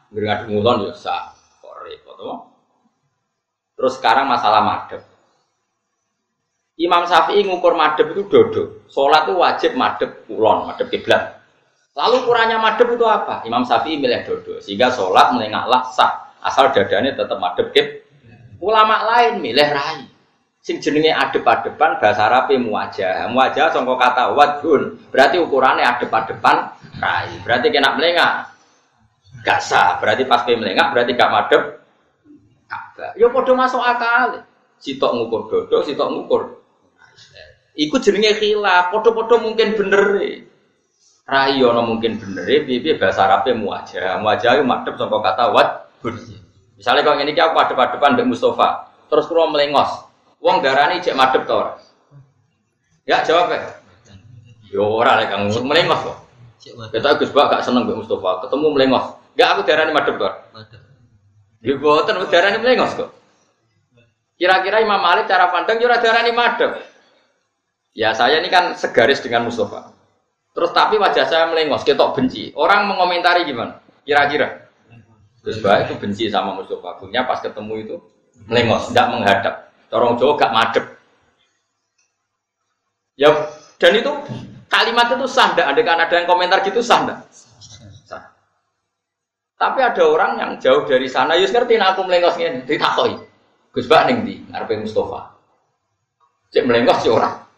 Ngringati ngulon yo sah. Kok repot. Terus sekarang masalah madhep. Imam Syafi'i ngukur madhep itu dodo. Sholat itu wajib madhep kulon, madhep kiblat. Lalu ukurannya madhep itu apa? Imam Syafi'i milih dodo. Sehingga sholat melengaklah sah asal dadanya tetap madep kip. Ulama lain milih rai. Sing jenenge adep-adepan bahasa Arab muwajah. Muwajah sangka kata wajhun. Berarti ukurannya adep-adepan rai. Berarti kena melengak. Gak sah. Berarti pas pe melengak berarti gak madep. Ka'bah. Ya padha masuk akal. Sitok ngukur dodo, sitok ngukur. Iku jenenge khilaf. Padha-padha mungkin bener. Rai ono mungkin bener. Piye bahasa Arab muwajah. Muwajah yo madep sangka kata wajh Misalnya kalau ini aku ada depan dengan Mustafa, terus kurang melengos, uang darah ini cek madep tau Ya jawab ya. Yo ora lek kang melengos kok. Kita Gus Bak gak seneng mbek Mustafa, ketemu melengos. Gak aku darah ini madep tau. Madep. Ya boten darah ini melengos kok. Kira-kira Imam Malik cara pandang yo ora darani madhep. Ya saya ini kan segaris dengan Mustafa. Terus tapi wajah saya melengos, ketok benci. Orang mengomentari gimana? Kira-kira. Gus Bah itu benci sama Mustafa. Punya pas ketemu itu melengos, tidak menghadap. Corong Jawa gak madep. Ya dan itu kalimat itu sah ada kan ada yang komentar gitu sah enggak? Sah. Tapi ada orang yang jauh dari sana, Yus ngerti nah aku melengos ini, ditakoi. Gus Bak ning di ngarepe Mustafa. Cek melengos si orang.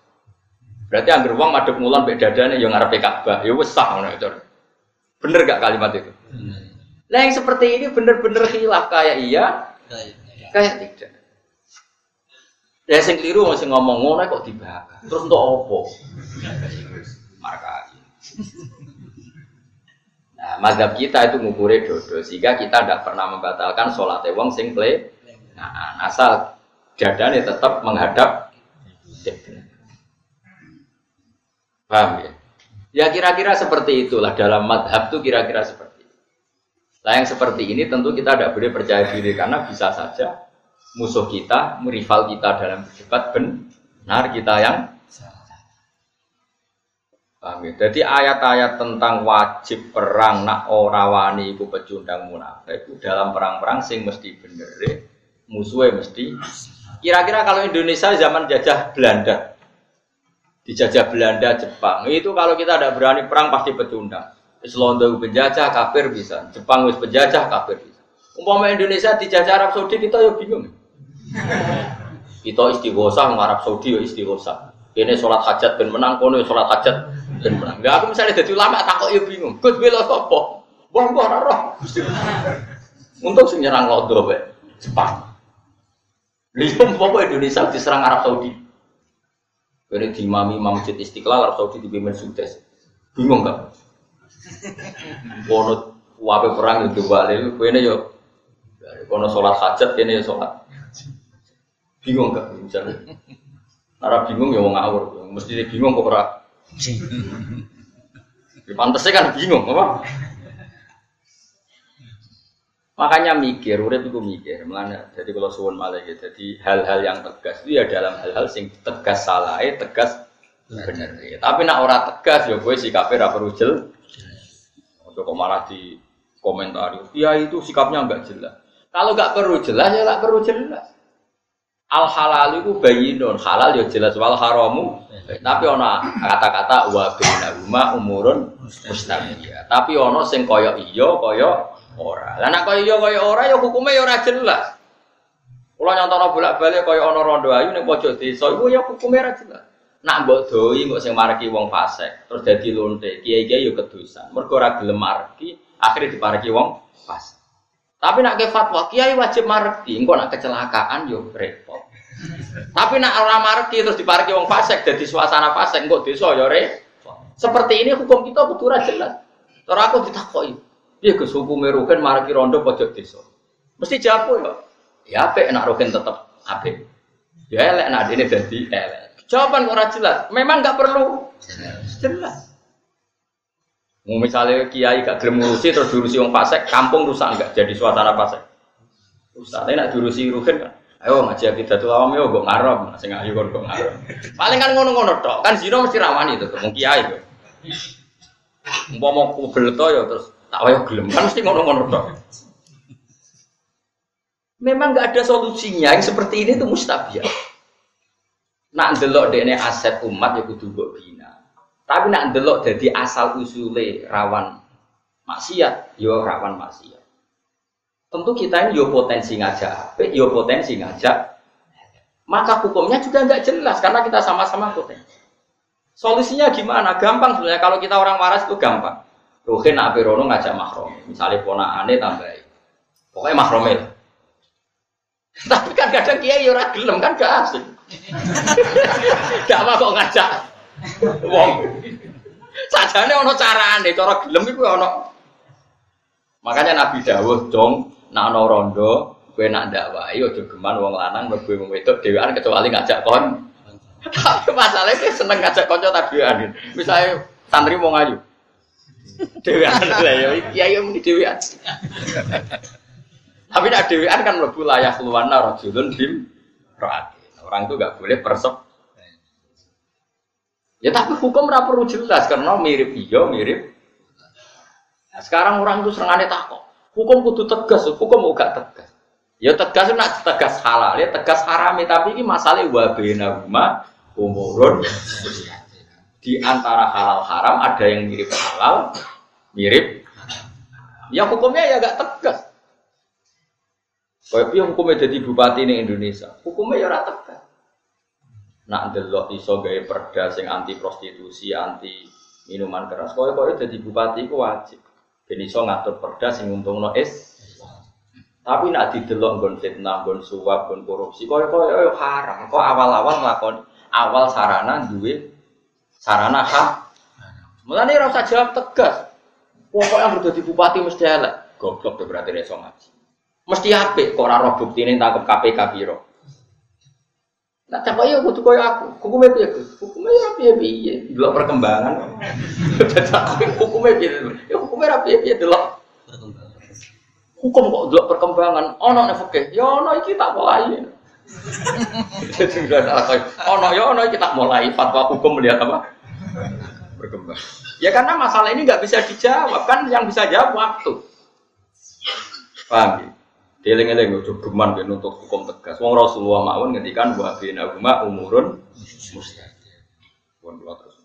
Berarti angger wong madhep ngulon mbek dadane ya ngarepe Ka'bah, ya wis sah ngono itu. Bener gak kalimat itu? Nah yang seperti ini bener-bener khilaf kayak iya, kayak tidak. Ya sing keliru masih ngomong ngono kok dibakar. Terus untuk opo? Marka. Nah, mazhab kita itu ngukure dodo sehingga kita tidak pernah membatalkan sholat wong sing play. Nah, asal dadane tetap menghadap Paham ya? Ya kira-kira seperti itulah dalam madhab itu kira-kira seperti itu. Nah yang seperti ini tentu kita tidak boleh percaya diri karena bisa saja musuh kita, rival kita dalam berdebat benar kita yang Paham ya? Jadi ayat-ayat tentang wajib perang nak ora wani iku pecundang munafik itu dalam perang-perang sing mesti bener ya. musuhnya mesti kira-kira kalau Indonesia zaman jajah Belanda dijajah Belanda Jepang itu kalau kita tidak berani perang pasti pecundang Islondo penjajah kafir bisa Jepang wis penjajah kafir bisa umpama Indonesia dijajah Arab Saudi kita ya bingung kita istighosa Arab Saudi ya istighosa. Ini sholat hajat ben menang, kono ya sholat hajat ben menang. Gak aku misalnya jadi ulama takut ya bingung. Gus bela sopo? Wah wah roh. Untuk sing nyerang lodo be Jepang. Lihat bapak Indonesia diserang Arab Saudi. Ini di imam masjid istiqlal Arab Saudi dipimpin sukses. Bingung gak? Kono wape perang itu balik. Kene yo kono sholat hajat, kene yo sholat Bingung gak misalnya? Arab bingung ya mau ngawur, mesti bingung kok ora. Ya, pantasnya kan bingung, apa? Makanya mikir, udah itu mikir, mana? Jadi kalau suwon malah gitu, jadi hal-hal yang tegas itu ya dalam hal-hal sing tegas salah, tegas bener. Ya. Tapi nak orang tegas ya gue si kafir apa rujel. Untuk malah di komentari, ya itu sikapnya nggak jelas. Kalau nggak perlu jelas ya nggak perlu jelas. Al halal itu bayinun halal ya jelas wal haramu. Tapi ono kata-kata wa bainahuma umurun mustamiyah. Tapi ono sing kaya iya kaya ora. Lah nek kaya iya kaya ora ya hukume ya ora jelas. Kula nyontono bolak-balik kaya ana rondo ayu ning pojok desa iku ya hukume ora jelas. Nak mbok doi mbok sing mareki wong fasik terus dadi lonte, kiai-kiai ya kedusan. Mergo ora gelem mareki, akhirnya dipareki wong fasik. Tapi nak ke fatwa, kiai wajib mareki, engko nak kecelakaan yo repot. Tapi nak orang marki terus diparki wong fasik jadi suasana fasik kok desa ya re. Seperti ini hukum kita kudu jelas. Terus aku ditakoi. Iya Gus hukum rugen marki rondo pojok desa. Mesti jawab ya. Ya apik nak rugen tetep apik. Ya elek nak ini jadi elek. Jawaban ora jelas. Memang nggak perlu jelas. Mau misalnya kiai gak gelem ngurusi terus diurusi wong fasik, kampung rusak enggak jadi suasana fasik. Rusak. Nak diurusi rugen kan Ayo ngaji akidatul awam yo kok ngarep, sing ayu kon kok ngarep. Paling kan ngono-ngono tok. Kan zina mesti rawani itu wong kiai yo. Umpama kubel to yo terus tak wayo gelem kan mesti ngono-ngono tok. Memang nggak ada solusinya yang seperti ini itu mustabiah. Nak delok dekne aset umat ya kudu mbok bina. Tapi nak delok jadi asal usule rawan maksiat, yo rawan maksiat. Tentu kita ini yo potensi ngajak yo potensi ngajak. Maka hukumnya juga nggak jelas karena kita sama-sama potensi. Solusinya gimana? Gampang sebenarnya kalau kita orang waras itu gampang. Ruhin nak Rono ngajak mahrom, misalnya aneh tambahin. Pokoknya mahrom [LAUGHS] Tapi kan kadang kiai ora gelem kan gak asik. [LAUGHS] gak apa kok ngajak wong. Sajane ono carane, cara gelem iku ono. Makanya Nabi Dawuh dong nak ana rondo kowe nak dakwai aja geman wong lanang mlebu wong wedok dhewean kecuali ngajak kon [LAUGHS] tapi masalahnya seneng ngajak tak dhewean misalnya santri mau ngayu dhewean lah ya iya ya muni dhewean tapi nak dhewean kan mlebu layak keluarna rajulun bim roatin. Orang itu nggak boleh persep. Ya tapi hukum ora perlu jelas karena mirip iya mirip. Nah, sekarang orang itu serangannya takut. Hukum kudu tegas, hukum gak tegas. Ya tegas nak tegas halal, ya tegas haram tapi ini masalah wa bainahuma umurun di antara halal haram ada yang mirip halal, mirip ya hukumnya ya gak tegas. Kayak piye hukumnya jadi bupati di Indonesia? Hukumnya ya ora tegas. Nak delok iso gawe perda sing anti prostitusi, anti minuman keras. Kaya kaya jadi bupati ku wajib. Ben iso ngatur perda sing untungno is. Tapi nak didelok nggon fitnah, nggon suap, nggon korupsi, kaya kaya haram. Kok awal-awal nglakoni awal sarana duwe sarana hak. Mulane ora usah jawab tegas. Pokoknya yang di bupati mesti elek. Goblok tuh berarti reso ngaji. Mesti apik kok ora roh buktine tangkep KPK piro. Nah, cak yo kudu koyo aku. Hukumnya piye, Gus? Hukumnya ya piye-piye, perkembangan. [LAUGHS] Tapi hukumnya piye? Ya hukumnya ra piye-piye delok Perkembangan. hukum kok delok perkembangan. Ono nek fikih, ya ono iki tak mulai. [LAUGHS] Jadi udah salah kayak, ono ya ono iki tak mulai fatwa hukum melihat apa? Berkembang. Ya karena masalah ini nggak bisa dijawab kan yang bisa jawab waktu. Paham ya? Dieling-eling ojo geman ben untuk hukum tegas. Wong Rasulullah mawon ngendikan wa bina huma umurun mustaqim. Pun kula terus.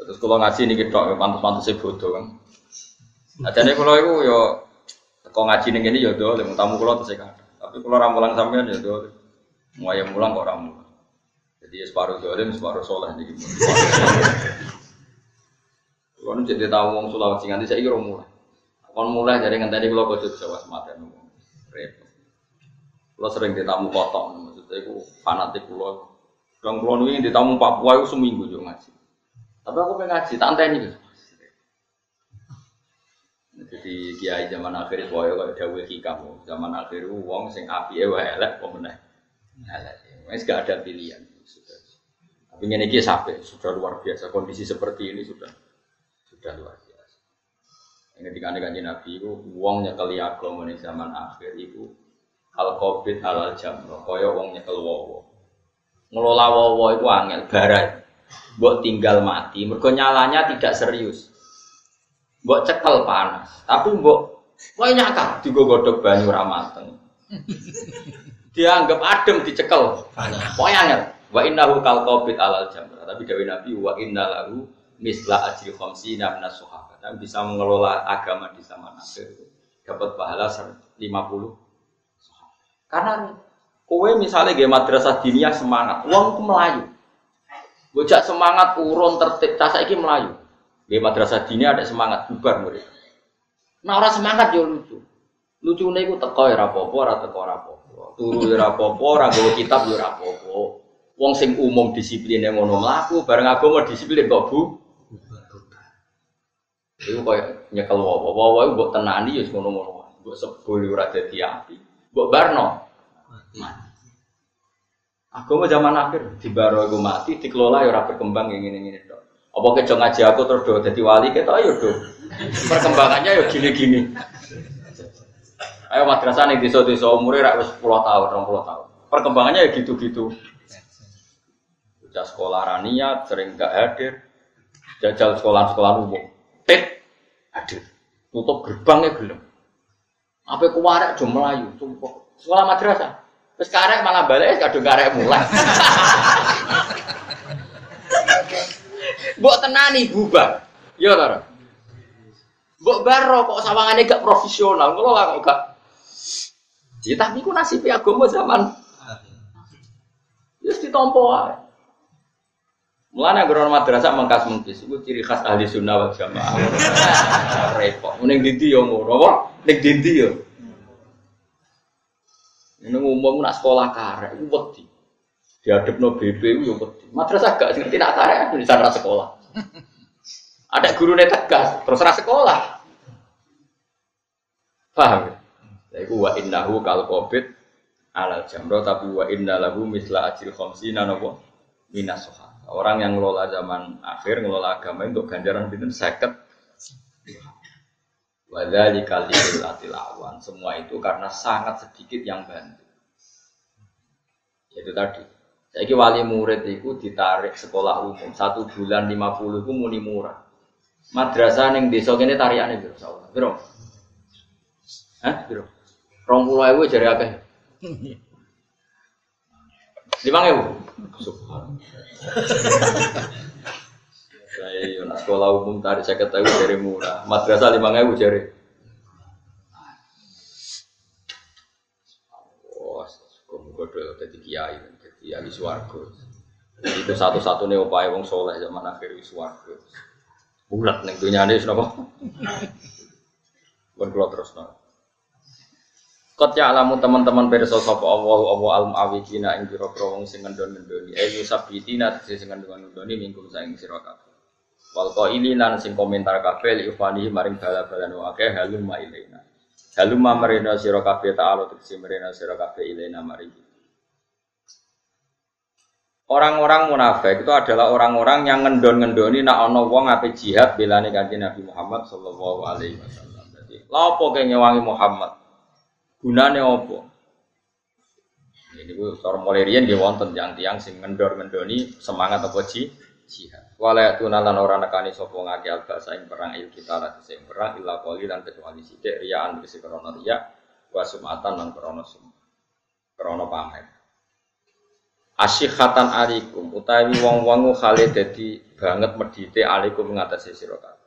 Terus kalau ngaji ini kita pantas-pantas bodoh kan. Nah, jadi kalau itu yo teko ngaji ning ini yo do, lemu tamu kula. Tapi kalau ramulan sampean yo do. Mau yang mulang kok ramulan. Jadi ya separuh dolim, separuh soleh jadi. Kalau jadi tahu wong Sulawesi nganti saya kira mulai. Kon mulai dari ngenteni kula kok Jawa sematen. Repot. Kula sering ditamu kotok, maksudnya itu fanatik kula. Kang kula niki ditamu Papua itu seminggu yo ngaji. Tapi aku pengen ngaji, tak anteni gitu. Jadi kiai zaman akhir itu wae kaya dawuh hikam. Zaman akhir itu wong sing apike wae elek apa meneh. Elek. Gak ada pilihan. Tapi ini sampai sudah luar biasa kondisi seperti ini sudah sudah luar biasa. Yang ketika kanjeng Nabi itu wong nyekel agama zaman akhir itu al covid halal jamro kaya wong nyekel wowo. Ngelola wowo itu angel barat. Mbok tinggal mati, mergo nyalanya tidak serius. Mbok cekel panas, tapi mbok Wah nyakar, digo godok banyu ramateng. Dianggap adem dicekel. Panas. Pokoknya angel. Wa innahu kal qabid alal jamrah. Tapi dari Nabi wa inna lahu misla ajri khamsina minas sahabat. Dan bisa mengelola agama di zaman akhir dapat pahala 50 sahabat. Karena kowe misalnya gaya madrasah diniyah semangat, uang ku melayu. Bocah semangat urun tertib, tas saiki melayu. Gaya madrasah diniyah ada semangat bubar murid. Nah orang semangat yo lucu. Lucune iku teko ya rapopo, ora teko apa-apa. Turu ya rapopo, ora kitab ya rapopo. Wong sing umum disiplin yang ngono mlaku, bareng agama disiplin kok Bu. Iku koyo nyekel wawa. Wawa iku mbok tenani ya ngono-ngono. Mbok sebul ora dadi api. Mbok barno. Mati. Agama zaman akhir di baro iku mati dikelola ya ora berkembang ngene-ngene tok. Apa kejo ngaji aku terus do dadi wali ketok ayo do. Perkembangannya ya gini-gini. Ayo madrasah ning desa-desa umure rak wis 10 tahun, 20 tahun. Perkembangannya ya gitu-gitu. Bocah sekolah raniat sering gak hadir. Jajal sekolah-sekolah umum. Tit hadir. Tutup gerbangnya gelem. Apa kuwarek jo melayu, sumpah. Sekolah madrasah. Terus karek malah balik kadung karek mulai. Mbok tenani bubar. Yo ta. Mbok baro kok sawangane gak profesional, ngono lah kok gak. Ya tapi ku nasib agama zaman ditompo wae. Mulane agar madrasah mengkas mengkis itu ciri khas ahli sunnah wal jamaah. [LAUGHS] Repot. Ning dindi yo ngono apa? Ning dindi yo. Ini umum nak sekolah karek itu wedi. Diadepno BB itu yo wedi. Madrasah gak ngerti nak karek di sana sekolah. [LAUGHS] Ada guru tegas, terus ra sekolah. Paham ya? Ya iku wa innahu kal covid alal jamro tapi wa inna lahu misla ajil khamsina napa minas. Orang yang ngelola zaman akhir, ngelola agama untuk ganjaran pinten seket. Wadali kali awan. Semua itu karena sangat sedikit yang bantu. Itu tadi. Saya wali murid itu ditarik sekolah umum satu bulan lima puluh itu muni murah. Madrasah neng desa kene tarikane biro sawah. Biro. Hah? Biro. Rong puluh ewu jari akeh. [LAUGHS] Lima ewu. Saya yo sekolah umum tarik saya ketahui dari murah. Madrasah lima ewu jari. Oh, kok jadi kiai, jadi ahli swargo. Itu satu-satunya upaya wong soleh zaman akhir swargo. Bulat neng dunia ini kenapa? Bukan keluar terus nol. Kot ya alamu teman-teman perso sapa Allah Allah al muawidina ing pira-pira wong sing ngendon-ngendoni. Eh yusabitina sing ngendon-ngendoni minggu saing sira kabeh. Wal qailina sing komentar kabeh li ufani maring bala-balan akeh halum ma ilaina. Halum ma marina sira kabeh ta'ala tegese marina sira kabeh ilaina maring Orang-orang munafik itu adalah orang-orang yang ngendon-ngendoni nak ono wong ape jihad belane kanjeng Nabi Muhammad sallallahu alaihi wasallam. Jadi, lha opo ngewangi Muhammad? Gunane opo? Ini gue seorang mulai rian dia wonten yang tiang sing ngendor-ngendoni semangat apa ji? jihad. Wala tunalan ora nekani sapa ngake alba saing perang il kita lan sing perang illa qali lan kecuali sithik riyaan kese krana riya wa sumatan lan krana sum. Krana pamer. Asyikhatan alikum utawi wong-wong khale dadi banget medite alikum ngatasi sira kabeh.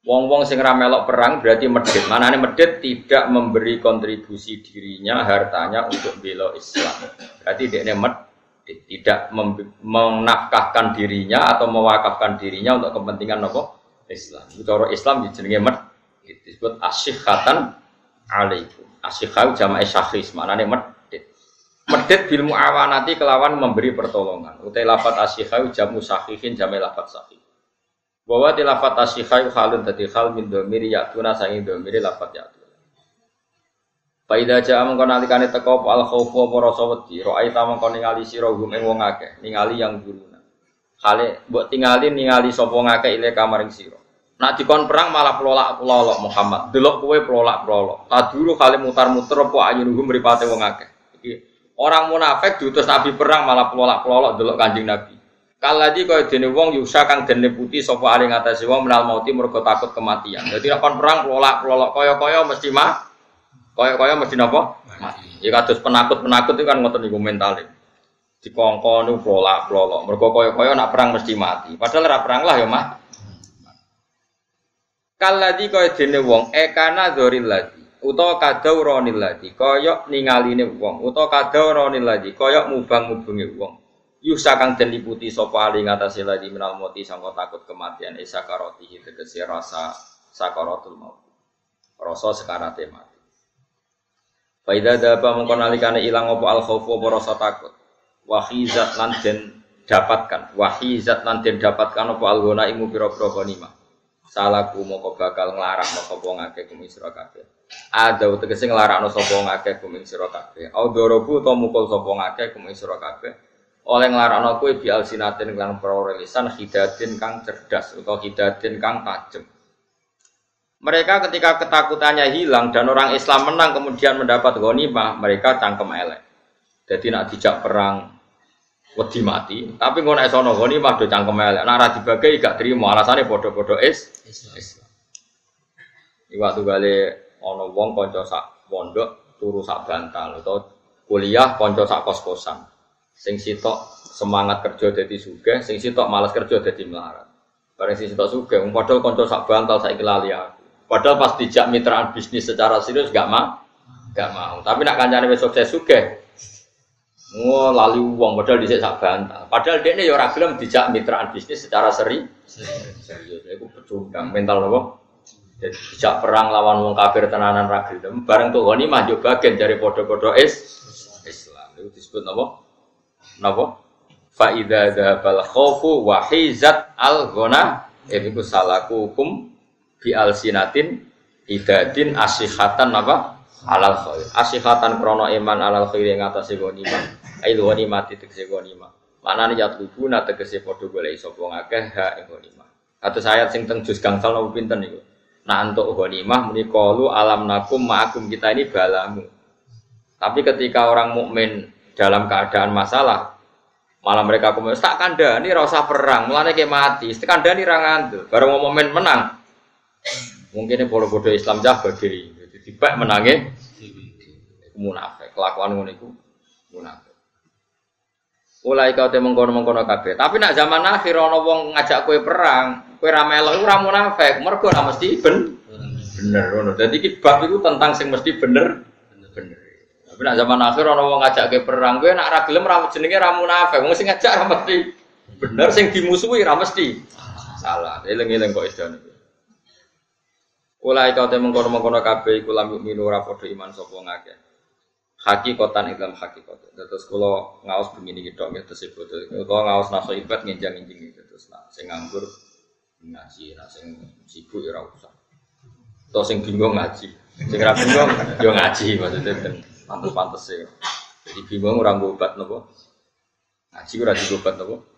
Wong-wong sing ra melok perang berarti medit. Manane medit tidak memberi kontribusi dirinya, hartanya untuk bela Islam. Berarti dia med tidak menafkahkan dirinya atau mewakafkan dirinya untuk kepentingan apa? Islam. Cara Islam jenenge med disebut asyikhatan alaikum. Asyikhau jama'i syakhis, maknane medit. Medit bil muawanati kelawan memberi pertolongan. Utai lafat asyikhau jamu syakhihin jama'i lafat syakhin. Bahwa di lafat asyikhau halun tadi hal min domiri yaktuna sangi domiri lafat yaktuna. Faida jaa mengko nalikane teko al khaufu apa rasa wedi, ra'aita mengko ningali sira hum ing wong akeh, ningali yang guruna. Kale mbok tingali ningali sapa ngakeh ile kamaring sira. Nak dikon perang malah pelolak pelolok Muhammad. Delok kowe pelolak pelolok. Taduru kali mutar-muter apa ayunuhum mripate wong akeh. Orang munafik diutus Nabi perang malah pelolak pelolok delok Kanjeng Nabi. Kaladi kaya dene wong yusa kang dene putih sapa ali ngatasi wong menal mauti mergo takut kematian. Jadi nek perang pelolak pelolok kaya-kaya mesti mah Kaya-kaya mesti napa? Mati. Ya kados penakut-penakut itu kan ngoten niku mentale. Dikongkon niku plolak-plolok. Mergo kaya-kaya nak perang mesti mati. Padahal ora perang lah ya, Mah. Kaladi kaya dene wong ekana dzoril ladi utawa kadauronil ladi kaya ningaline wong utawa kadauronil ladi kaya mubang-mubange wong. Yusa kang den liputi sapa ali ngatasé ladi minal mati sangka takut kematian isa karotihi tegese rasa sakaratul maut. Rasa sekarate mati. Faida daba mengko nalikane ilang apa al khaufu apa rasa takut. Wahizat lan den dapatkan. Wahizat lan den dapatkan apa al gona imu pira-pira ghanima. Salaku moko bakal nglarang sapa ngake kum isra kabeh. Ada tegese nglarakno sapa ngake kum isra kabeh. Au dorobu to mukul sapa ngake kum isra kabeh. Oleh nglarakno kuwi bi alsinatin lan prorelisan hidatin kang cerdas utawa hidatin kang tajem. Mereka ketika ketakutannya hilang dan orang Islam menang kemudian mendapat ghanimah, mereka cangkem elek. Jadi nak dijak perang wedi mati, tapi ngono nek sono ghanimah do cangkem elek. Nak dibagi gak terima, alasane padha-padha is Islam. Iwak gale ana wong kanca sak pondok turu sak bantal atau kuliah kanca sak kos-kosan. Sing sitok semangat kerja dadi sugih, sing sitok malas kerja dadi melarat. Bareng sing sitok sugih, padahal kanca sak bantal saiki lali aku. Padahal pas dijak mitraan bisnis secara serius gak mau, gak mau. Tapi nak kancane wis sukses suge, Wah, lalu uang padahal dhisik sak bantal. Padahal dia ya ora gelem dijak mitraan bisnis secara seri. Serius, iku pecundang mental apa? Jadi dijak perang lawan wong kafir tenanan ra gelem. Bareng tuh goni mah yo bagian dari podo-podo is Islam. Itu disebut apa? Napa? Fa idza dzabal khaufu wa hizat al ghana. Iku salaku hukum bi alsinatin idadin asihatan apa alal khair asihatan krono iman alal khair yang atas ghanimah ai ghanimah titik ghanimah manane yatlubu na tegese padha golek sapa ngakeh ha ing ghanimah atau ayat sing teng juz gangsal nopo pinten niku Nah untuk ghanimah muni qalu alam nakum ma'akum kita ini balamu. Tapi ketika orang mukmin dalam keadaan masalah, malah mereka komen tak kanda ini rasa perang, mulane kayak mati, tak kanda ini rangan tuh, baru mau momen menang. Mungkin ini bodoh bodoh Islam jago jadi tiba menangnya munafik, kelakuan ngono iku munafik. Mulai kau temu mengkono mengkono kabeh. Tapi nak zaman akhir ana wong ngajak kue perang, kue ra melok iku ra munafik, mergo ora mesti ben bener ngono. Dadi iki iku tentang sing mesti bener. Tapi zaman akhir ana wong ngajak kue perang, kue nak ra gelem ra jenenge ra munafik. Wong sing ngajak ra mesti bener, sing dimusuhi ra mesti salah. Eling-eling kok isane. Ulai kau temu mengkono mengkono kabeh iku lam minu padha iman sapa ngakeh hakikotan iklam hakikat. Terus kalau ngawas begini gitu, gitu tersebut. Kalau ngawas naso ibad ngenjang ngenjing gitu. Terus nah, sing nganggur ngaji, nah sing sibuk ya usah. Atau sing bingung ngaji, sing ra bingung yo ya ngaji maksudnya kan pantes-pantes sih. Jadi bingung orang obat nopo. Ngaji ora obat nopo.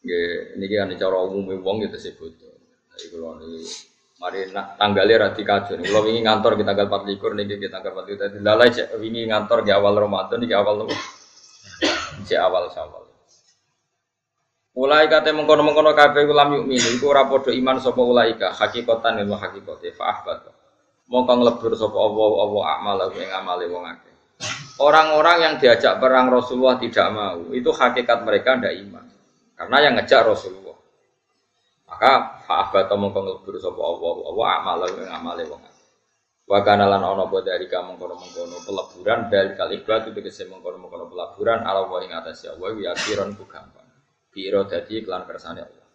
Nggih, niki kan cara umum wong gitu disebut. Jadi kalau ini Mari nak tanggalnya rati kacau. Kalau ingin ngantor kita tanggal 4 likur nih kita tanggal 4 likur. Jadi lalai ingin ngantor di awal Ramadan di awal tuh. Di awal Syawal. Mulai kata mengkono mengkono kafe ulam yuk minu. Iku rapodo iman sopo ulaika hakikatan ilmu hakikote faahbat. Mongko nglebur sopo Allah Allah amal aku yang amale wong akeh. Orang-orang yang diajak perang Rasulullah tidak mau, itu hakikat mereka ndak iman. Karena yang ngejak Rasulullah. Maka fa'abata mongko ngelbur sapa Allah Allah amal ing amale wong. Wa kana lan ana apa dari kamu mengkono-mengkono peleburan dari kali itu kese mengkono-mengkono peleburan ala wa ing atas ya wa ya kiron ku gampang. Biro dadi iklan kersane Allah.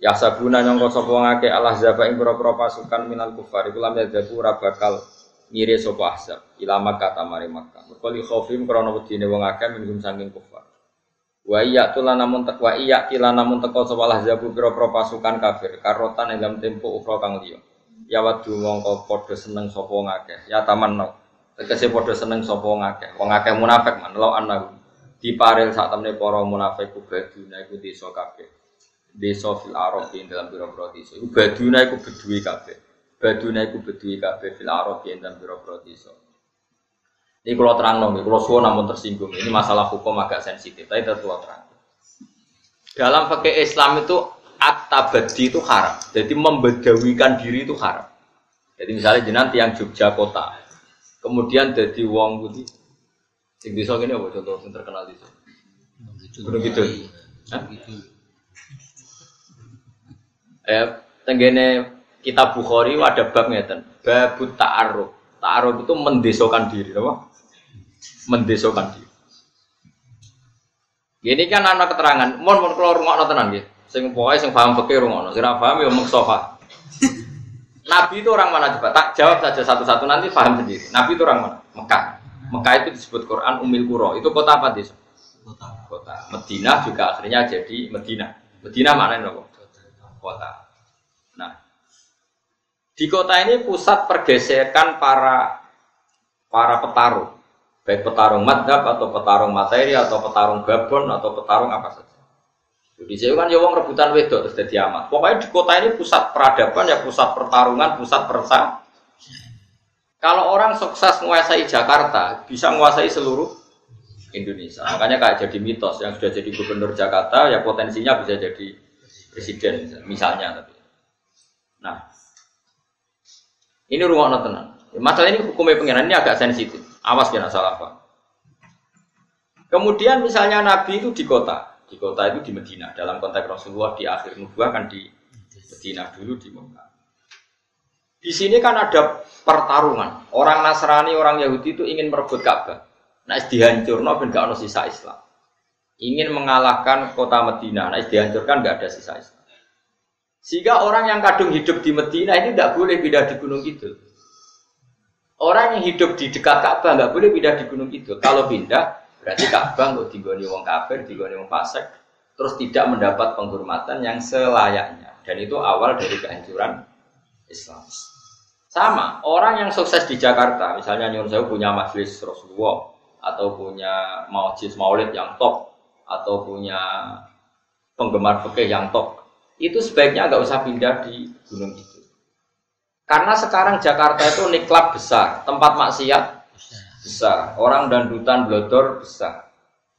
Ya sabuna nyangka sapa wong Allah zaba ing pira-pira pasukan minal kufar iku lam yadzabu ora bakal ngire sapa ahzab ilama kata mari Makkah. Mergo li khaufim krana wedine wong akeh minum saking kufar. Wa iya tulan namun tek wa iya tilan namun teko sapa zabu pira pasukan kafir karotan ing dalam tempo ukra kang liya. Ya wadu mongko padha seneng sapa ngakeh. Ya taman no. Tegese padha seneng sapa ngakeh. Wong akeh munafik man lo anahu. Diparil sak temne para munafik ku baduna iku desa kabeh. Desa fil Arab ing dalam pira-pira desa. Iku baduna iku beduwi kabeh. Baduna iku beduwi kabeh fil Arab ing dalam desa. Ini kalau terang dong, kalau suwo namun tersinggung. Ini masalah hukum agak sensitif, tapi tetap terang. Dalam fakih Islam itu at-tabadi itu haram. Jadi membedawikan diri itu haram. Jadi misalnya jenengan tiang Jogja kota, kemudian jadi wong putih. Sing desa gini apa contoh yang terkenal di sini? Gunung gitu. Eh, tenggene kitab Bukhari ada bab ngeten, babut ta'aruf. Ta'aruf itu mendesokan diri, apa? mendesokan diri. Ini kan anak keterangan, mohon mohon keluar rumah tenan gitu. Sing pokoknya sing paham fikih rumah, sing paham ya muksofa. Nabi itu orang mana coba? Tak jawab saja satu-satu nanti paham sendiri. Nabi itu orang mana? Mekah. Mekah itu disebut Quran Umil Kuro. Itu kota apa desa? Kota. Kota. Medina juga akhirnya jadi Medina. Medina mana apa? Kota. Nah, di kota ini pusat pergeseran para para petarung baik petarung madhab atau petarung materi atau petarung babon atau petarung apa saja. Jadi saya kan ya wong rebutan wedok terus jadi amat. Pokoknya di kota ini pusat peradaban ya pusat pertarungan, pusat persa. Kalau orang sukses menguasai Jakarta, bisa menguasai seluruh Indonesia. Makanya kayak jadi mitos yang sudah jadi gubernur Jakarta ya potensinya bisa jadi presiden misalnya tapi. Nah, ini rumah tenang. Masalah ini hukumnya pengiran ini agak sensitif. Awas kena salah pak. Kemudian misalnya Nabi itu di kota, di kota itu di Medina. Dalam konteks Rasulullah di akhir nubuah kan di Medina dulu di Mekah. Di sini kan ada pertarungan. Orang Nasrani, orang Yahudi itu ingin merebut Ka'bah. Nah, dihancur, no, gak sisa Islam. Ingin mengalahkan kota Medina. Nah, dihancurkan gak ada sisa Islam. Sehingga orang yang kadung hidup di Medina ini tidak boleh pindah di Gunung Kidul. Orang yang hidup di dekat Ka'bah nggak boleh pindah di Gunung Kidul. Kalau pindah, berarti Ka'bah nggak digoni wong kafir, digoni wong fasik, terus tidak mendapat penghormatan yang selayaknya. Dan itu awal dari kehancuran Islam. Sama, orang yang sukses di Jakarta, misalnya Nyun Sewu punya majelis Rasulullah, atau punya majelis maulid yang top, atau punya penggemar fikih yang top, itu sebaiknya nggak usah pindah di gunung itu. Karena sekarang Jakarta itu niklab besar, tempat maksiat besar, orang dan hutan blodor besar.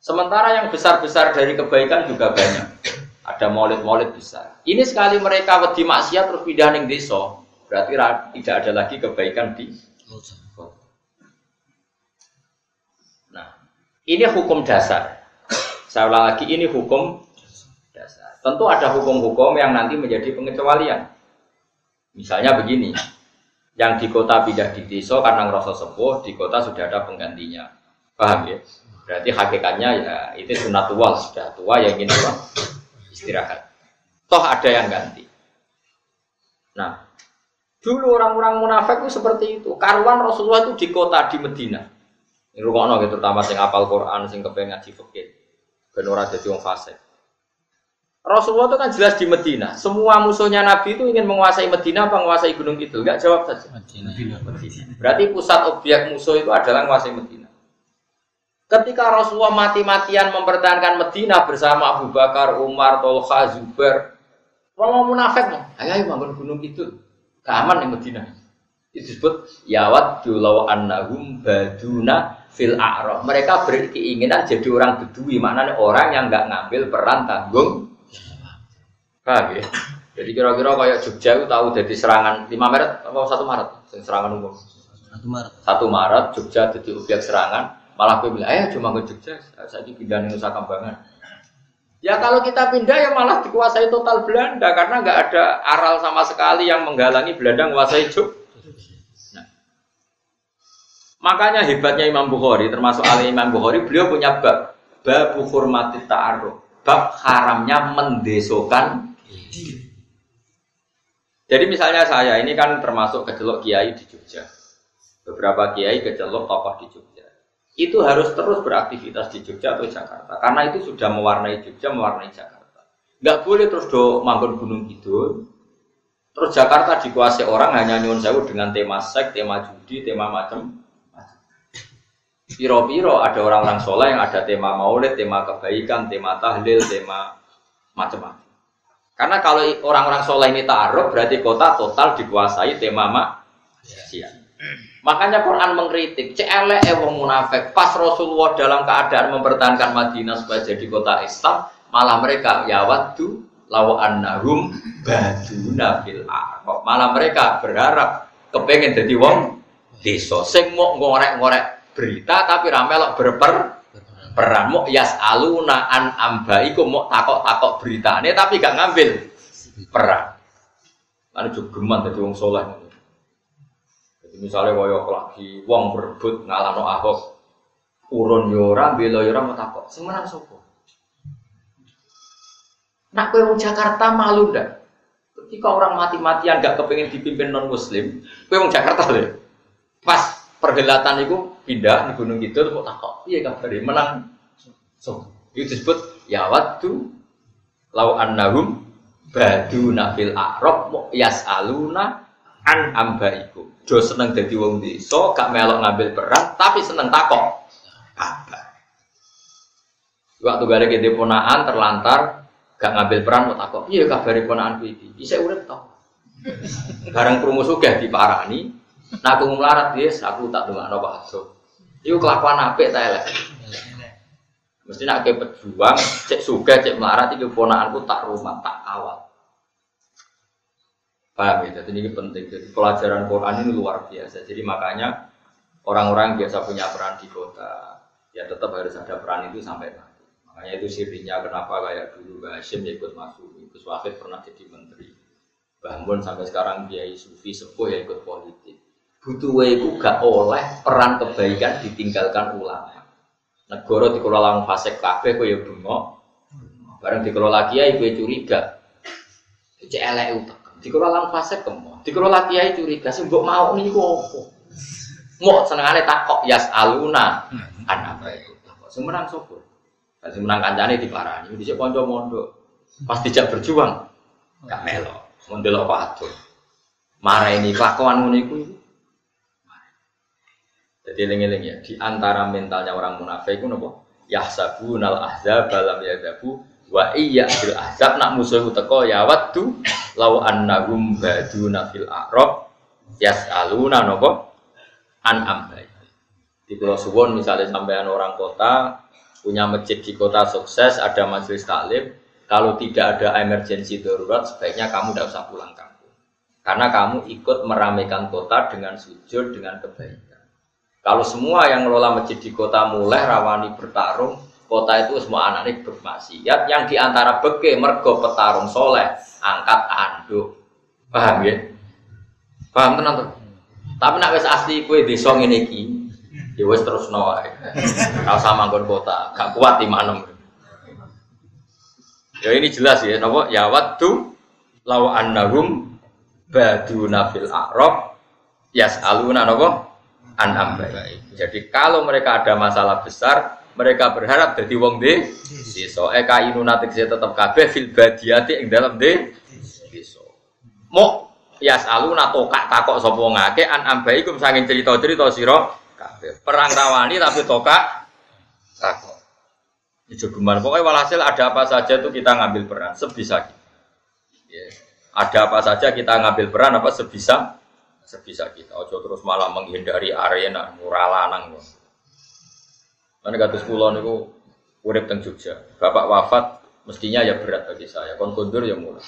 Sementara yang besar-besar dari kebaikan juga banyak. Ada maulid-maulid besar. Ini sekali mereka wedi maksiat terus pindah ning desa, berarti tidak ada lagi kebaikan di Nah, ini hukum dasar. Saya ulang lagi, ini hukum dasar. Tentu ada hukum-hukum yang nanti menjadi pengecualian. Misalnya begini, yang di kota pindah di desa karena ngerasa sepuh, di kota sudah ada penggantinya. Paham ya? Berarti hakikatnya ya itu sunat tua, sudah tua yang ingin apa? istirahat. Toh ada yang ganti. Nah, dulu orang-orang munafik itu seperti itu. Karuan Rasulullah itu di kota di Medina. Ini rukokno gitu, terutama sing apal Quran, sing kepengen ngaji fikih. Ben ora dadi wong fasik. Rasulullah itu kan jelas di Medina. Semua musuhnya Nabi itu ingin menguasai Medina apa menguasai Gunung Kidul? Enggak jawab saja. Medina. Berarti pusat objek musuh itu adalah menguasai Medina. Ketika Rasulullah mati-matian mempertahankan Medina bersama Abu Bakar, Umar, Tolha, Zubair, mau munafik mau, ayo ayo bangun gunung itu, keaman di Medina. Itu disebut yawat julau annahum baduna fil a'raf. Mereka berkeinginan jadi orang bedui, maknanya orang yang nggak ngambil peran tanggung. Paham ya? Jadi kira-kira kayak Jogja itu tahu jadi serangan 5 Maret atau 1 Maret? Serangan umum. 1 Maret. 1 Maret Jogja jadi objek serangan, Malah gue bilang, ayo cuma ke Jogja, saya pindah Nusa Kambangan. Ya kalau kita pindah ya malah dikuasai total Belanda karena nggak ada aral sama sekali yang menghalangi Belanda menguasai Jogja. Makanya hebatnya Imam Bukhari, termasuk Ali Imam Bukhari, beliau punya bab bab hormati ta'aruf, bab haramnya mendesokan Jadi misalnya saya ini kan termasuk kecelok kiai di Jogja. Beberapa kiai kecelok tokoh di Jogja. Itu harus terus beraktivitas di Jogja atau Jakarta. Karena itu sudah mewarnai Jogja mewarnai Jakarta. Nggak boleh terus do manggon gunung gitu terus Jakarta dikuasai orang hanya nyun sewu dengan tema seks tema judi tema macam piro-piro ada orang-orang soleh yang ada tema maulid tema kebaikan tema tahlil tema macam-macam. Karena kalau orang-orang soleh ini taruh berarti kota total dikuasai tema mak siap Makanya Quran mengkritik, CLE wong munafik. Pas Rasulullah dalam keadaan mempertahankan Madinah supaya jadi kota Islam, malah mereka ya waktu lawa annahum baduna fil Malah mereka berharap kepengen jadi wong desa. Sing mau ngorek-ngorek berita tapi ramelok berper perang mau yas aluna an ambaiku mau takok-takok berita ini tapi gak ngambil perang. Juga geman jadi wong soleh. Misalnya koyo lagi wong berebut ngalano Ahok urun yora, bela yora mau takok, sing menang sapa? Nak kowe wong Jakarta malu ndak? Ketika orang mati-matian gak kepengen dipimpin non muslim, kowe wong Jakarta lho. Pas perhelatan itu pindah di Gunung Kidul kok takok, iya kabare menang so. Itu disebut ya waktu lau annahum badu nafil a'rab yas'aluna an ambaikum do seneng dadi wong desa, gak melok ngambil peran, tapi seneng takok kabar. Waktu gak ada gede ponaan terlantar, gak ngambil peran mau takok, iya kabar ponaan iki. Bisa urip to. Barang krungu sugih diparani, nah aku melarat yes, aku tak dongakno Pak Hajo. Iku kelakuan apik ta elek. Mesti nak ke pejuang, cek sugih, cek melarat iki ponaanku tak rumah, tak awal. Paham ya? Jadi ini penting. Jadi pelajaran Quran ini luar biasa. Jadi makanya orang-orang biasa punya peran di kota, ya tetap harus ada peran itu sampai mati. Makanya itu sirinya kenapa kayak dulu Mbak Hashim ikut masuk, Gus Wahid pernah jadi menteri. Bangun sampai sekarang Kiai Sufi sepuh ya ikut politik. Butuh itu gak oleh peran kebaikan ditinggalkan ulama. Negara dikelola fasek kafe kok ya bengok. Bareng dikelola kiai gue curiga. Cek elek Dikelola fase kemo. Dikelola kiai curiga sih mbok mau niku opo? Mau senengane takok yas aluna. Apa itu? Sing menang sapa? Sing menang kancane diparani, dhisik kanca mondok. Pas dijak berjuang gak melo. Mondel apa atur. Marah ini kelakuan ngono iku. Jadi eling-eling ya, di antara mentalnya orang munafik itu nopo? Yahsabunal ahzab balam yadabu Wa iya bil ahzab nak musuh teko ya waddu law annahum baduna fil a'rab yas'aluna napa an ambai. Di Pulau Suwon misalnya sampean orang kota punya masjid di kota sukses ada majelis taklim kalau tidak ada emergensi darurat sebaiknya kamu tidak usah pulang kampung karena kamu ikut meramaikan kota dengan sujud dengan kebaikan kalau semua yang ngelola masjid di kota mulai rawani bertarung kota itu semua anak ini bermaksiat. Yang di antara beke mergo petarung soleh angkat anduk. Paham ya? Paham tenang tuh? Tapi nak wes asli kue desa ngene iki ya wes terus wae. Ora usah manggon kota gak kuat di mana ya ini jelas ya nopo ya waktu law annahum baduna fil a'rab yas'aluna nopo an ambai jadi kalau mereka ada masalah besar mereka berharap jadi wong de desa. Eka inuna tegese tetep kabeh fil badiyati ing dalam de mo yas aluna tokak takok sapa wong akeh an ambaikum saking cerita-cerita sira kabeh. Perang rawani tapi tokak takok. Itu geman pokoknya walhasil ada apa saja itu kita ngambil peran sebisa kita. Ya. ada apa saja kita ngambil peran apa sebisa sebisa kita ojo terus malah menghindari arena muralanang Mana kata sekolah niku urip teng Jogja. Bapak wafat mestinya ya berat bagi saya. Kon kondur ya mulai.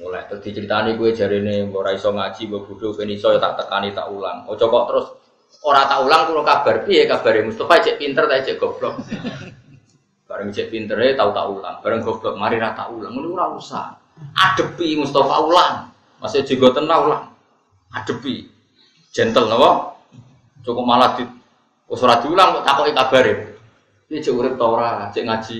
Mulai terus diceritani gue jari ini ora iso ngaji, gue bodoh ben iso ya tak tekani tak ulang. Ojo kok terus ora tak ulang kulo kabar piye kabare Mustafa cek pinter ta cek goblok. [LAUGHS] Bareng cek pinter ya tahu tak ulang. Bareng goblok mari ra tak ulang. Ngono ora usah. Adepi Mustafa ulang. Masih juga tenang ulang. Adepi. Gentle napa? Cukup malah di Wes ora diulang kok takoki kabare. Iki cek urip ta ora, cek ngaji.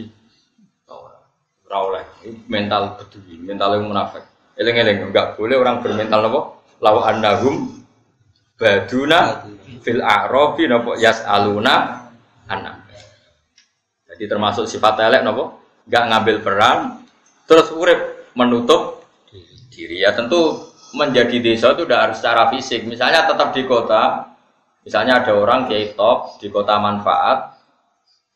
Ora oleh. Mental bedui, mental yang munafik. Eling-eling enggak boleh orang bermental napa? Law annahum baduna fil a'rafi napa yas'aluna anak. Jadi termasuk sifat elek napa? Enggak ngambil peran terus urip menutup diri. Ya tentu menjadi desa itu udah harus secara fisik. Misalnya tetap di kota, Misalnya ada orang kiai top di kota manfaat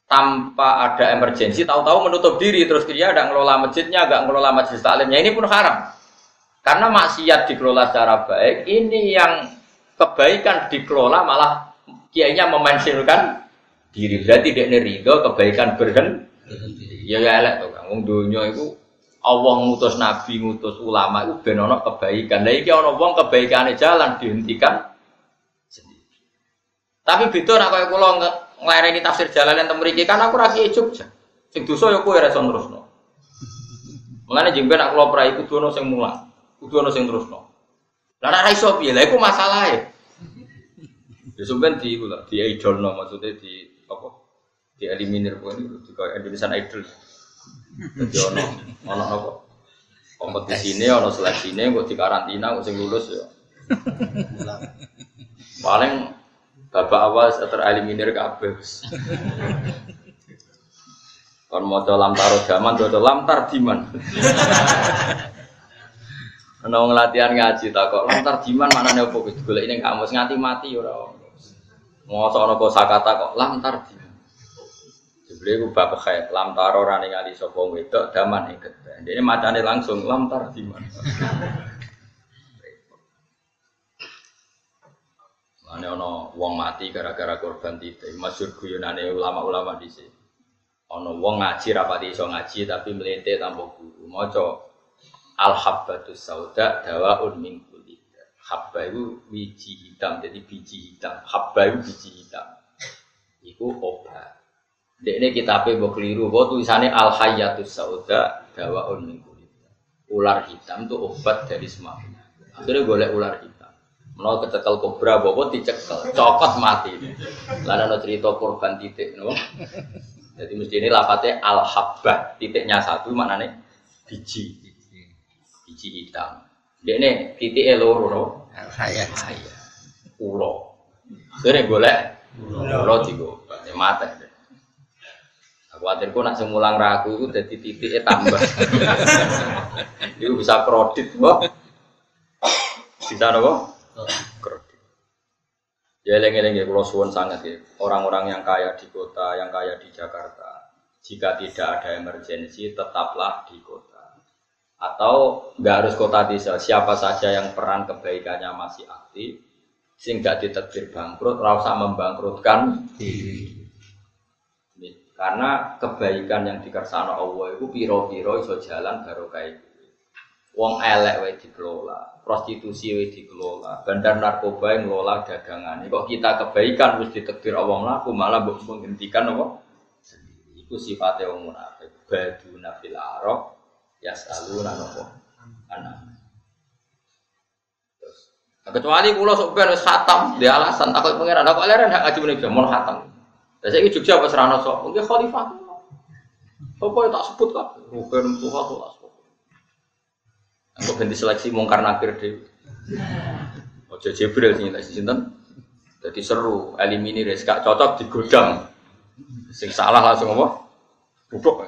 tanpa ada emergensi, tahu-tahu menutup diri terus dia ada ngelola masjidnya, agak ngelola masjid taklimnya ini pun haram. Karena maksiat dikelola secara baik, ini yang kebaikan dikelola malah kiainya memensiunkan diri. Berarti dia nerido kebaikan berhenti. Ya ya elek tuh, kang. dunia itu Allah ngutus nabi, ngutus ulama itu benono kebaikan. Nah iki ana wong kebaikane jalan dihentikan tapi beda nak kaya kula nglereni tafsir Jalalain teng mriki kan aku ra kiye Jogja. Sing dosa ya kowe ra iso terusno. Mulane jengben nak kula prai kudu ono sing mulang, kudu ono sing terusno. Lah ra iso piye? Lah iku masalahe. Ya sampean di di idolno maksudnya di apa? Di eliminir pun di Indonesian Idol. Jadi ono ono apa? Kompetisi ini ono seleksi ini kok di karantina sing lulus ya. [LAUGHS] Paling Bapak awal tereliminir kabeh. [LAUGHS] Kon maca lam taro jaman maca lam tardiman. [LAUGHS] Ana wong latihan ngaji tak kok lam tardiman manane opo Gus golek ning kamus nganti mati ora. Mosok ana kosakata kok lam tardiman. Jebule ku bab khair lam taro ora ningali sapa wedok daman iket. Dene macane langsung lam tardiman. Ane ono wong mati gara-gara korban titik. Masyur guyonane ulama-ulama di sini. Ono wong ngaji rapati iso ngaji tapi melete tanpa guru. Maca al habbatus sauda dawaun min kulli. Habba itu biji hitam, jadi biji hitam. Habba itu biji hitam. Iku obat. Dekne kitabe mbok keliru, mbok tulisannya al hayatus sauda dawaun min. Ular hitam itu obat dari semua Akhirnya golek ular hitam. Mau kecekel kobra, bobo dicekel, cokot mati. Lalu ada cerita korban titik, no? Jadi mesti ini lapatnya al habbah, titiknya satu mana nih? Biji, biji hitam. Dia ini titik eloro, no? Saya, saya. Ulo. Jadi boleh, ulo tigo, mata. Khawatirku nak semulang ragu itu jadi titiknya tambah. [LAUGHS] itu bisa kredit, kok. Bisa nopo? Ya eleng-eleng ya kalau suwon sangat ya. Orang-orang yang kaya di kota, yang kaya di Jakarta. Jika tidak ada emergensi, tetaplah di kota. Atau nggak harus kota desa, siapa saja yang peran kebaikannya masih aktif, sehingga ditetir bangkrut, rasa membangkrutkan diri. Karena kebaikan yang dikersana Allah itu piro-piro iso jalan barokah itu. Wong elek wae dikelola, prostitusi wae dikelola, bandar narkoba yang ngelola dagangan. Kok kita kebaikan wis ditekdir Allah mlaku malah mbok menghentikan apa? Iku sifatnya wong munafik. Baduna fil arok yasaluna napa? Anak. Kecuali kula sok ben wis khatam, dia alasan takut pangeran, kok leren hak ngaji meneh mon khatam. Lah saiki Jogja apa serana sok? Mungkin khalifah. Apa yang tak sebut kan? Ruben Tuhan sebut. Aku ganti seleksi mungkar nakir deh. Ojo Jibril sing tak sinten. Jadi seru, eliminir gak cocok digodam. Sing salah langsung apa? Duduk.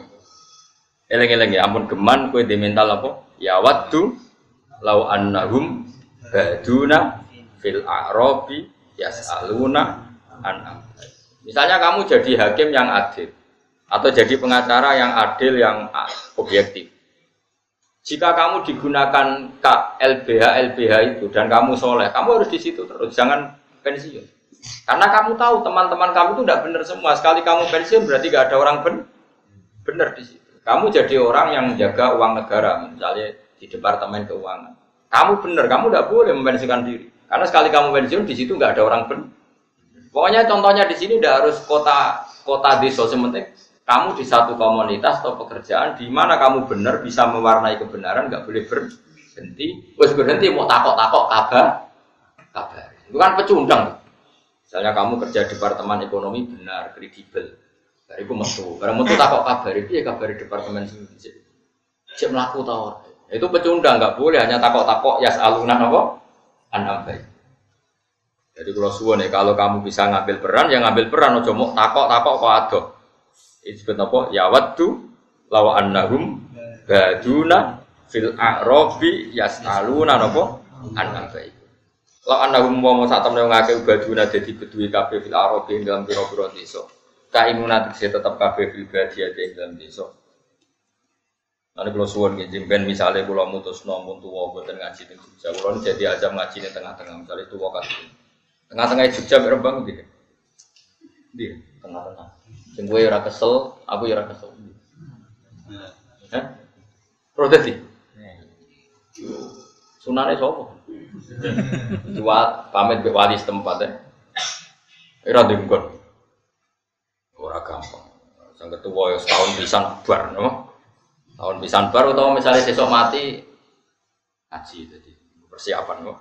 Eleng-eleng ya ampun geman kowe di mental apa? Ya waddu lau annahum baduna fil a'rabi yas'aluna an Misalnya kamu jadi hakim yang adil atau jadi pengacara yang adil yang objektif. Jika kamu digunakan K LBH LBH itu dan kamu soleh, kamu harus di situ terus, jangan pensiun. Karena kamu tahu teman-teman kamu itu tidak benar semua. Sekali kamu pensiun berarti gak ada orang ben benar di situ. Kamu jadi orang yang menjaga uang negara, misalnya di departemen keuangan. Kamu benar, kamu tidak boleh mempensiunkan diri. Karena sekali kamu pensiun di situ nggak ada orang benar. Pokoknya contohnya di sini tidak harus kota kota desa sementing. Kamu di satu komunitas atau pekerjaan di mana kamu benar bisa mewarnai kebenaran nggak boleh berhenti. Bos berhenti mau takok takok kabar kabar. Itu kan pecundang. Misalnya kamu kerja di departemen ekonomi benar kredibel. Dari itu metu. Barang metu takok kabar itu ya kabar departemen sini cek melaku tawar itu pecundang nggak boleh hanya takok takok ya alunan apa? Anam baik jadi kalau suwon ya kalau kamu bisa ngambil peran ya ngambil peran ojo mau takok takok kok adok disebut apa? Ya waddu lawa annahum baduna fil a'rabi yas'aluna napa an ambai. Lawa annahum wa saat temen ngake baduna dadi beduwi kabeh fil a'rabi ing dalam pira-pira desa. Kainuna tegese tetep kabeh fil badia ing dalam desa. Nanti kalau suwon gitu, ben misalnya kalau mutus nomun tua buatan ngaji di kalau jadi aja ngaji di tengah-tengah, misalnya tua kasih, tengah-tengah Jogja berembang gitu, di tengah-tengah. Sing gue ora kesel, aku ya ora kesel. Hah? Protes sih. Sunane sapa? Dua pamit ke wali setempat ya. Ora dengkon. Ora gampang. Sang ketua ya setahun pisan bar, no? Tahun pisan bar atau misalnya sesok mati ngaji jadi persiapan kok.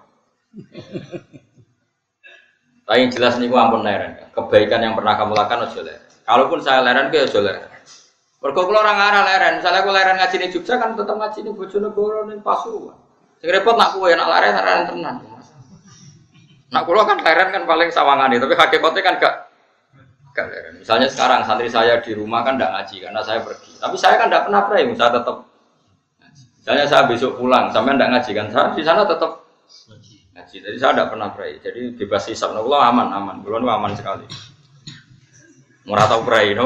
Tapi yang jelas nih ampun leren. Kebaikan yang pernah kamu lakukan ojo leren. Kalaupun saya leren, ke ojo leren. Mergo kula orang arah leren, misalnya aku leren ngaji ning Jogja kan tetap ngaji ning Bojonegoro ning Pasuruan. Sing repot nak kowe nak leren leren tenan. Nak kula kan leren kan paling sawangane, tapi hakikatnya kan gak gak leren. Misalnya sekarang santri saya di rumah kan tidak ngaji karena saya pergi. Tapi saya kan tidak pernah pray, saya tetap Misalnya saya besok pulang, sampai tidak ngaji kan, saya di sana tetap ngaji. Jadi saya tidak pernah pray. Jadi bebas hisap. Nah, aman, aman. Belum aman sekali. Ora tau prai no.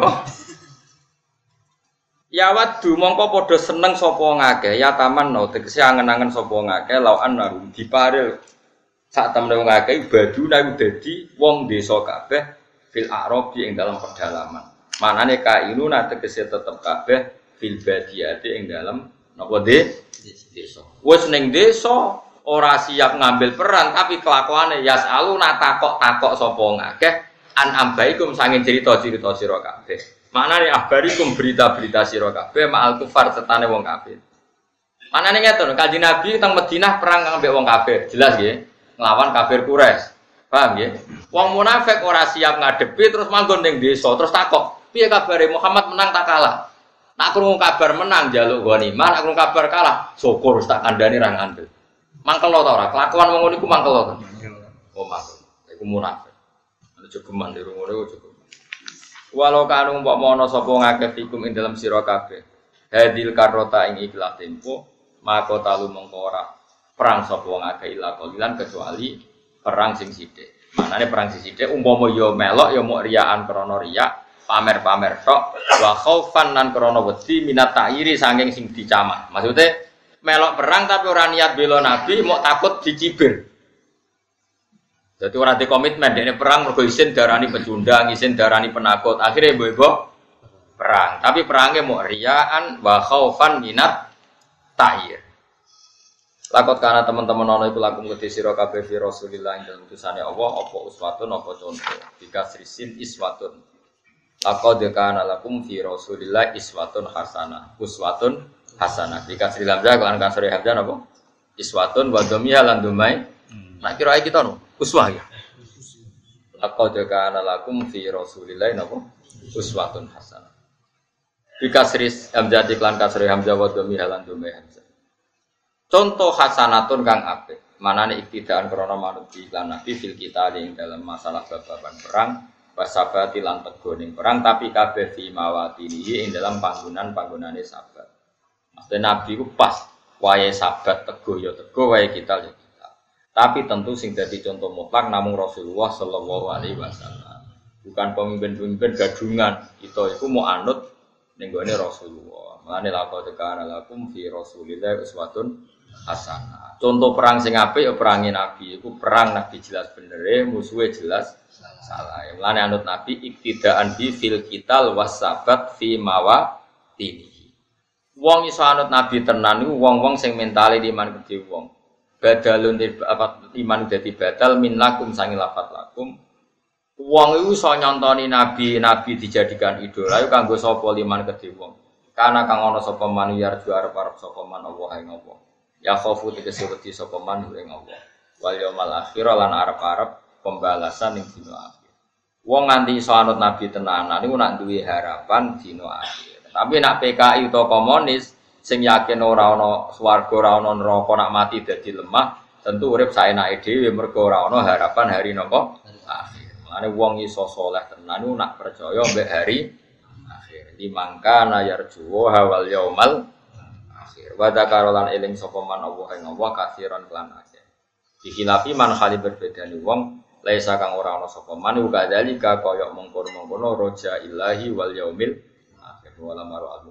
Ya wadu mongko padha seneng sapa ngake ya taman no tegese angen-angen sapa ngake lawan narum diparil sak temne wong akeh baduna iku dadi wong desa kabeh fil arabi ing dalam pedalaman. Manane kainu tegese tetep kabeh fil badiyati ing dalam napa de desa. Wis ning desa ora siap ngambil peran tapi kelakuane yas alu takok takok sapa ngakeh an ambaikum sangin cerita-cerita sira kabeh. Maknane abarikum berita-berita sira kabeh ma'al kufar setane wong kafir. Manane ngeten, Kanjeng Nabi teng Madinah perang ambek wong kafir, jelas nggih. Nglawan kafir Quraisy. Paham nggih? Wong munafik ora siap ngadepi terus manggon ning desa, terus takok, "Piye kabare Muhammad menang tak kalah?" Nak krungu kabar menang jaluk ghanimah, nak krungu kabar kalah, syukur tak kandhani ra ngandel. Mangkel ta ora? Kelakuan wong ngono iku mangkel ta? Oh mangkel. Iku munafik jogeman di rumah cukup. Walau kanu mbok mono sapa ngakeh fikum ing dalam sira kabeh. Hadil karota ing ikhlas tempo maka talu mengko ora perang sapa ngakeh ila kalilan kecuali perang sing sithik. Manane perang sing sithik umpama ya melok ya mau riaan krana riak pamer-pamer tok wa khaufan lan krana wedi minat ta'iri saking sing dicamah. Maksudnya melok perang tapi ora niat bela nabi mau takut dicibir. Jadi orang di komitmen, dia perang mergo isin darani pecundang, isin darani penakut. Akhirnya ibu-ibu perang. Tapi perangnya mau riaan, wa khaufan minat ta'ir. Lakot karena teman-teman ono iku lakum kedhi sira kabeh fi Rasulillah dalem utusane Allah apa uswatun apa contoh. Jika srisin iswatun. Lakot kana lakum fi Rasulillah iswatun hasanah. Uswatun hasanah. Jika sri lamza kan kasri hamzah napa? Iswatun wa dhamiyah lan dumai. Nak kira kita no uswah ya. Lakot kana lakum fi Rasulillah napa? Uswatun hasanah. Jika sri hamzah iklan kasri hamzah wa dhamiyah lan dumai hamzah. Contoh hasanatun kang apik. Manane iktidaan krana manut lan nabi fil kita ing dalam masalah babagan perang wasabati lan tego ning perang tapi kabeh fi mawatinihi ing dalam panggonan-panggonane sabat. Maksudnya nabi ku pas wayahe sabat tego ya tego wayahe kita ya kita. Tapi tentu sing dadi contoh mutlak namung Rasulullah sallallahu alaihi wasallam. Bukan pemimpin-pemimpin gadungan. Kita itu mau anut ning Rasulullah. Mulane laqad kana lakum fi Rasulillah uswatun hasanah. Contoh perang sing apik ya perangi Nabi. Iku perang Nabi jelas bener, musuhnya jelas salah. Mulane anut Nabi iktidaan bi fil kital wasabat fi mawa tini. Wong iso anut Nabi tenan iku wong-wong sing mentale iman gede wong. Badalun apa iman dadi batal min lakum sangi lafat lakum. Wong iku iso nyontoni Nabi, Nabi dijadikan idola iku kanggo sapa liman gede wong. Karena kang ana sapa man yarju arep-arep sapa man Allah ing Allah ya khofu tegese wedi sapa man ing Allah wal yaumil akhir lan arep-arep pembalasan ning dina akhir wong nganti iso anut nabi tenanan niku nak duwe harapan dina akhir tapi nak PKI utawa komunis sing yakin ora ana swarga ora ana neraka nak mati dadi lemah tentu urip saenake dhewe mergo ora ana harapan hari napa? Akhir. Mane wong iso saleh tenan nak percaya mbek hari akhir. Dimangka na yarju wal yaumal Wa dzakarolan eling sapa man Allah ing Allah kathiran kelan akeh. Dikhilafi man khali berbeda wong laisa kang ora ana sapa man uga dalika kaya mengkono-mengkono roja ilahi wal yaumil akhir wala maru al